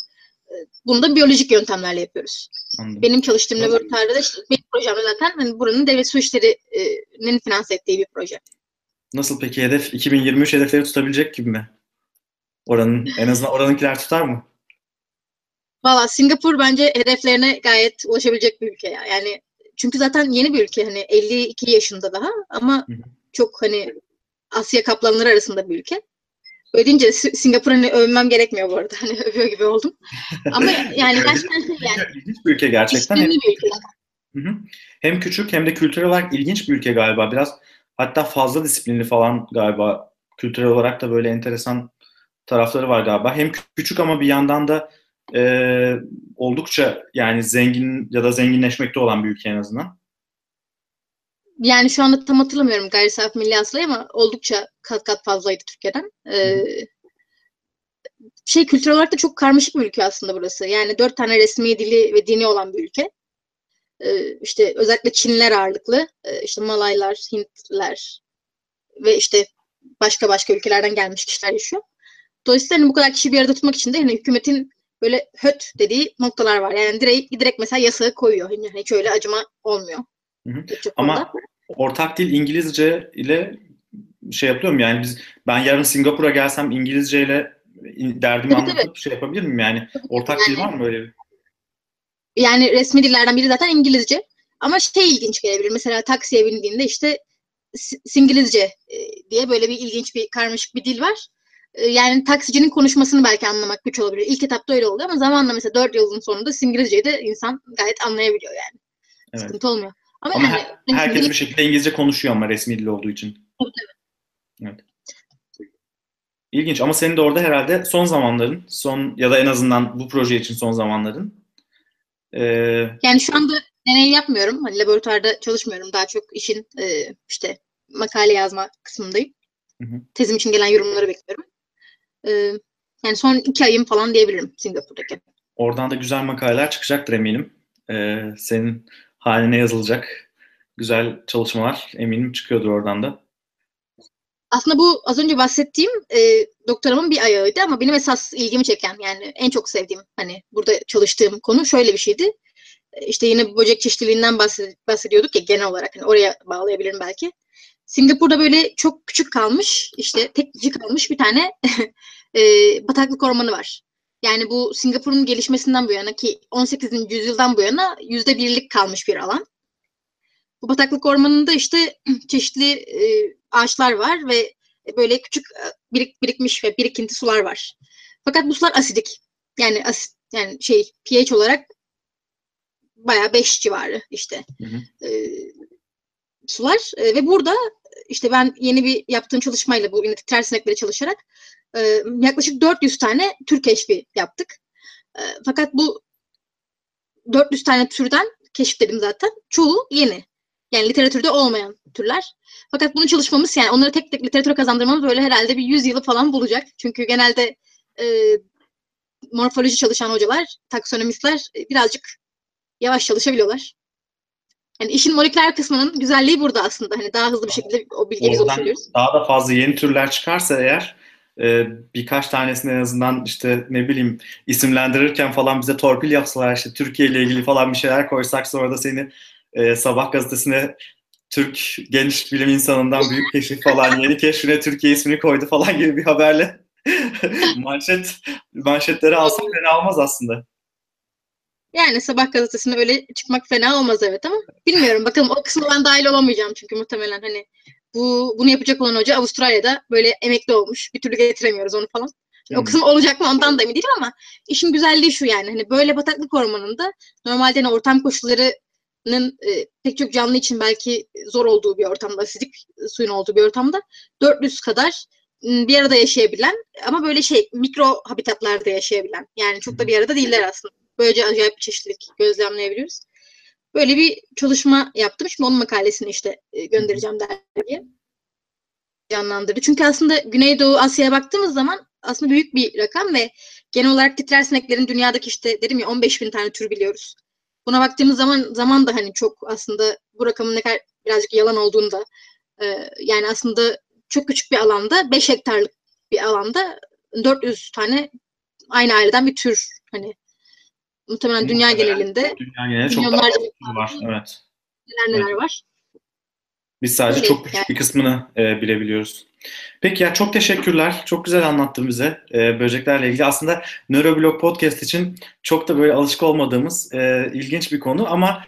E, bunu da biyolojik yöntemlerle yapıyoruz. Anladım. Benim çalıştığım laboratuvarda da işte benim projem zaten hani buranın devlet su işlerinin finanse ettiği bir proje. Nasıl peki hedef 2023 hedefleri tutabilecek gibi mi? Oranın en azından oranınkiler tutar mı? Valla Singapur bence hedeflerine gayet ulaşabilecek bir ülke ya. Yani çünkü zaten yeni bir ülke hani 52 yaşında daha ama çok hani Asya kaplanları arasında bir ülke. Öyle deyince Si- Singapur'u hani övmem gerekmiyor bu arada. Hani övüyor gibi oldum. Ama yani gerçekten yani İlginç bir ülke gerçekten. Hem, bir ülke. Hı hı. hem küçük hem de kültürel olarak ilginç bir ülke galiba. Biraz hatta fazla disiplinli falan galiba. Kültürel olarak da böyle enteresan tarafları var galiba. Hem kü- küçük ama bir yandan da e, oldukça yani zengin ya da zenginleşmekte olan bir ülke en azından. Yani şu anda tam hatırlamıyorum gayri safi milli hasılayı ama oldukça kat kat fazlaydı Türkiye'den. Ee, şey kültürel olarak da çok karmaşık bir ülke aslında burası. Yani dört tane resmi dili ve dini olan bir ülke. Ee, işte özellikle Çinliler ağırlıklı. Ee, işte Malaylar, Hintliler ve işte başka başka ülkelerden gelmiş kişiler yaşıyor. Dolayısıyla hani bu kadar kişi bir arada tutmak için de hani hükümetin böyle höt dediği noktalar var. Yani direkt, direkt mesela yasağı koyuyor. Yani hiç öyle acıma olmuyor. Hı hı. Ama konuda. ortak dil İngilizce ile şey yapıyorum yani biz ben yarın Singapur'a gelsem İngilizce ile derdimi Tabii, anlatıp şey yapabilir miyim yani? Ortak dil var mı öyle bir? Yani resmi dillerden biri zaten İngilizce. Ama şey ilginç gelebilir. Mesela taksiye bindiğinde işte Singilizce e, diye böyle bir ilginç bir karmaşık bir dil var. E, Yani taksicinin konuşmasını belki anlamak güç olabilir. İlk etapta öyle oluyor ama zamanla mesela 4 yılın sonunda Singilizceyi de insan gayet anlayabiliyor yani. Evet. Sıkıntı olmuyor. Ama, Ama yani her- herkes dil- bir şekilde İngilizce konuşuyor ama resmi dil olduğu için. Evet. İlginç ama senin de orada herhalde son zamanların, son ya da en azından bu proje için son zamanların. Ee, Yani şu anda deney yapmıyorum. Hani laboratuvarda çalışmıyorum. Daha çok işin e, işte makale yazma kısmındayım. Hı hı. Tezim için gelen yorumları bekliyorum. E, yani son iki ayım falan diyebilirim Singapur'daki. oradan da güzel makaleler çıkacaktır eminim. Ee, senin haline yazılacak güzel çalışmalar eminim çıkıyordur oradan da. Aslında bu az önce bahsettiğim e, doktoramın bir ayağıydı ama benim esas ilgimi çeken yani en çok sevdiğim hani burada çalıştığım konu şöyle bir şeydi. E, İşte yine böcek çeşitliliğinden bahsed- bahsediyorduk ya genel olarak hani oraya bağlayabilirim belki. Singapur'da böyle çok küçük kalmış işte tek kişi kalmış bir tane e, bataklık ormanı var. Yani bu Singapur'un gelişmesinden bu yana ki 18. yüzyıldan bu yana yüzde birlik kalmış bir alan. Bu bataklık ormanında işte çeşitli e, ağaçlar var ve böyle küçük e, birik, birikmiş ve birikinti sular var. Fakat bu sular asidik. Yani asit, yani şey pH olarak bayağı 5 civarı işte Hı hı. e, sular E, ve burada işte ben yeni bir yaptığım çalışmayla bu yine titrer sinekleri çalışarak e, yaklaşık 400 tane tür keşfi yaptık. E, fakat bu 400 tane türden keşifledim zaten. Çoğu yeni. Yani literatürde olmayan türler. Fakat bunu çalışmamız yani onları tek tek literatüre kazandırmamız böyle herhalde bir 100 yılı falan bulacak. Çünkü genelde e, morfoloji çalışan hocalar, taksonomistler e, birazcık yavaş çalışabiliyorlar. Yani işin moleküler kısmının güzelliği burada aslında. Hani daha hızlı bir şekilde o bilgiye biz ulaşabiliyoruz. daha da fazla yeni türler çıkarsa eğer e, birkaç tanesini en azından işte ne bileyim isimlendirirken falan bize torpil yapsalar işte Türkiye ile ilgili falan bir şeyler koysak sonra da seni e, Sabah gazetesine Türk genç bilim insanından büyük keşif falan yeni keşfine Türkiye ismini koydu falan gibi bir haberle manşet manşetleri alsak fena olmaz aslında. Yani sabah gazetesine öyle çıkmak fena olmaz evet ama bilmiyorum bakalım o kısmına ben dahil olamayacağım çünkü muhtemelen hani bu bunu yapacak olan hoca Avustralya'da böyle emekli olmuş. Bir türlü getiremiyoruz onu falan. O Hmm. kısım olacak mı ondan da emin değilim ama işin güzelliği şu yani hani böyle bataklık ormanında normalde hani ortam koşullarının e, pek çok canlı için belki zor olduğu bir ortamda, asidik suyun olduğu bir ortamda 400 kadar bir arada yaşayabilen ama böyle şey mikro habitatlarda yaşayabilen yani çok da bir arada değiller aslında. Böylece acayip bir çeşitlilik gözlemleyebiliyoruz. Böyle bir çalışma yaptım. Şimdi onun makalesini işte e, göndereceğim dergiye. Canlandırdı. Çünkü aslında Güneydoğu Asya'ya baktığımız zaman aslında büyük bir rakam ve genel olarak titrer sineklerin dünyadaki işte dedim ya 15 bin tane tür biliyoruz. Buna baktığımız zaman zaman da hani çok aslında bu rakamın ne kadar birazcık yalan olduğunu da e, yani aslında çok küçük bir alanda 5 hektarlık bir alanda 400 tane aynı aileden bir tür hani muhtemelen dünya genelinde Dünya genelinde çok daha var. Evet. neler neler var. Biz sadece Öyle çok küçük yani. bir kısmını e, bilebiliyoruz. Peki ya çok teşekkürler. Çok güzel anlattın bize e, böceklerle ilgili. Aslında Neuroblog Podcast için çok da böyle alışık olmadığımız e, ilginç bir konu ama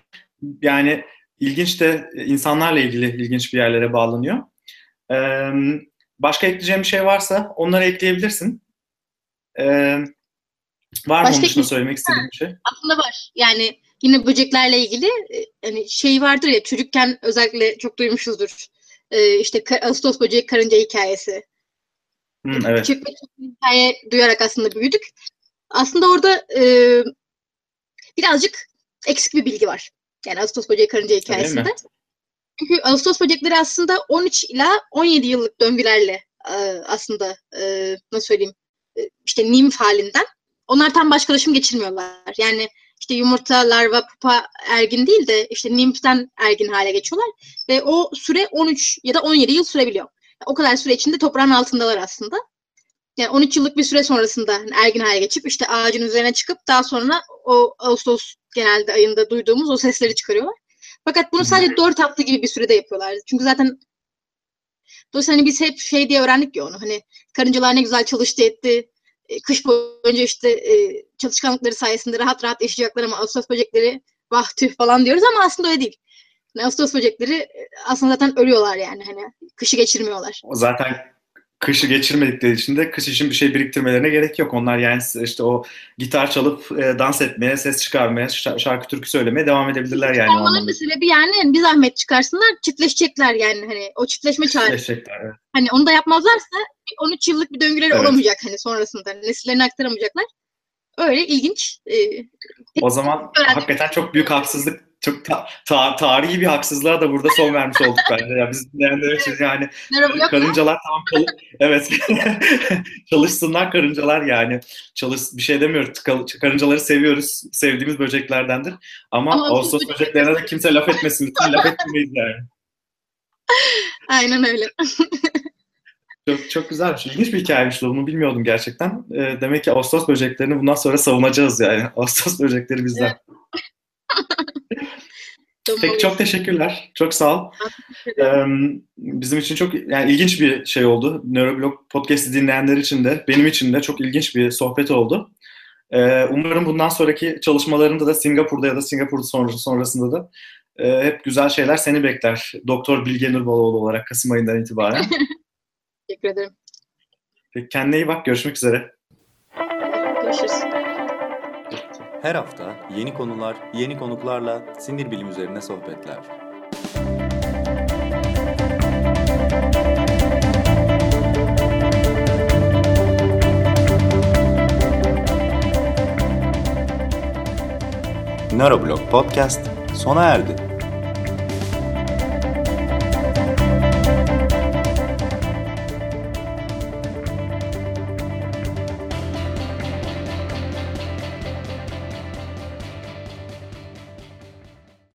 yani ilginç de insanlarla ilgili ilginç bir yerlere bağlanıyor. E, başka ekleyeceğim bir şey varsa onları ekleyebilirsin. E, var mı Başka dışında ekleyeceğim- söylemek istediğin bir şey? Aslında var. Yani yine böceklerle ilgili e, hani şey vardır ya çocukken özellikle çok duymuşuzdur. E, işte Ağustos böceği karınca hikayesi. Hı, evet. Küçük bir hikaye duyarak aslında büyüdük. Aslında orada e, birazcık eksik bir bilgi var. Yani Ağustos böceği karınca hikayesinde. Çünkü Ağustos böcekleri aslında 13 ila 17 yıllık döngülerle e, aslında e, nasıl söyleyeyim e, işte nimf halinden onlar tam başkalaşım geçirmiyorlar. Yani işte yumurta, larva, pupa ergin değil de işte nimften ergin hale geçiyorlar ve o süre 13 ya da 17 yıl sürebiliyor. O kadar süre içinde toprağın altındalar aslında. Yani 13 yıllık bir süre sonrasında ergin hale geçip işte ağacın üzerine çıkıp daha sonra o Ağustos genelde ayında duyduğumuz o sesleri çıkarıyorlar. Fakat bunu sadece 4 hafta gibi bir sürede yapıyorlar. Çünkü zaten Dolayısıyla hani biz hep şey diye öğrendik ya onu hani karıncalar ne güzel çalıştı etti. E, Kış boyunca işte e, çalışkanlıkları sayesinde rahat rahat yaşayacaklar ama Ağustos böcekleri vah tüh falan diyoruz ama aslında öyle değil. Ağustos böcekleri e, aslında zaten ölüyorlar yani hani kışı geçirmiyorlar. Zaten kışı geçirmedikleri için de kış için bir şey biriktirmelerine gerek yok. Onlar yani işte o gitar çalıp e, dans etmeye, ses çıkarmaya, şa- şarkı türkü söylemeye devam edebilirler yani. o Olmaların anlamda. da sebebi yani hani bir zahmet çıkarsınlar çiftleşecekler yani hani o çiftleşme çağrısı. Evet. Hani onu da yapmazlarsa bir 13 yıllık bir döngüleri Evet. olamayacak hani sonrasında nesillerini aktaramayacaklar. Öyle ilginç. e, O zaman hakikaten çok büyük haksızlık, çok ta- ta- tarihi bir haksızlığa da burada son vermiş olduk bence. Ya biz dinleyenler için yani merhaba karıncalar tamam çalış- evet çalışsınlar karıncalar yani çalış bir şey demiyoruz karıncaları seviyoruz sevdiğimiz böceklerdendir ama, Ama Ağustos böceklerine de kimse laf etmesin lütfen laf etmeyiz yani. Aynen öyle. Çok, çok güzelmiş. İlginç bir hikayemiş bu. Bunu bilmiyordum gerçekten. Ee, demek ki Ağustos böceklerini bundan sonra savunacağız yani. Ağustos böcekleri bizden. Peki çok teşekkürler. Çok sağ ol. Ee, bizim için çok yani ilginç bir şey oldu. Neuroblog podcast'i dinleyenler için de benim için de çok ilginç bir sohbet oldu. Ee, umarım bundan sonraki çalışmalarında da Singapur'da ya da Singapur sonrası sonrasında da e, hep güzel şeyler seni bekler. Doktor Bilge Nurbaloğlu olarak Kasım ayından itibaren. Teşekkür ederim. Peki kendine iyi bak. Görüşmek üzere. Görüşürüz. Her hafta yeni konular, yeni konuklarla sinir bilim üzerine sohbetler. Neuroblog Podcast sona erdi.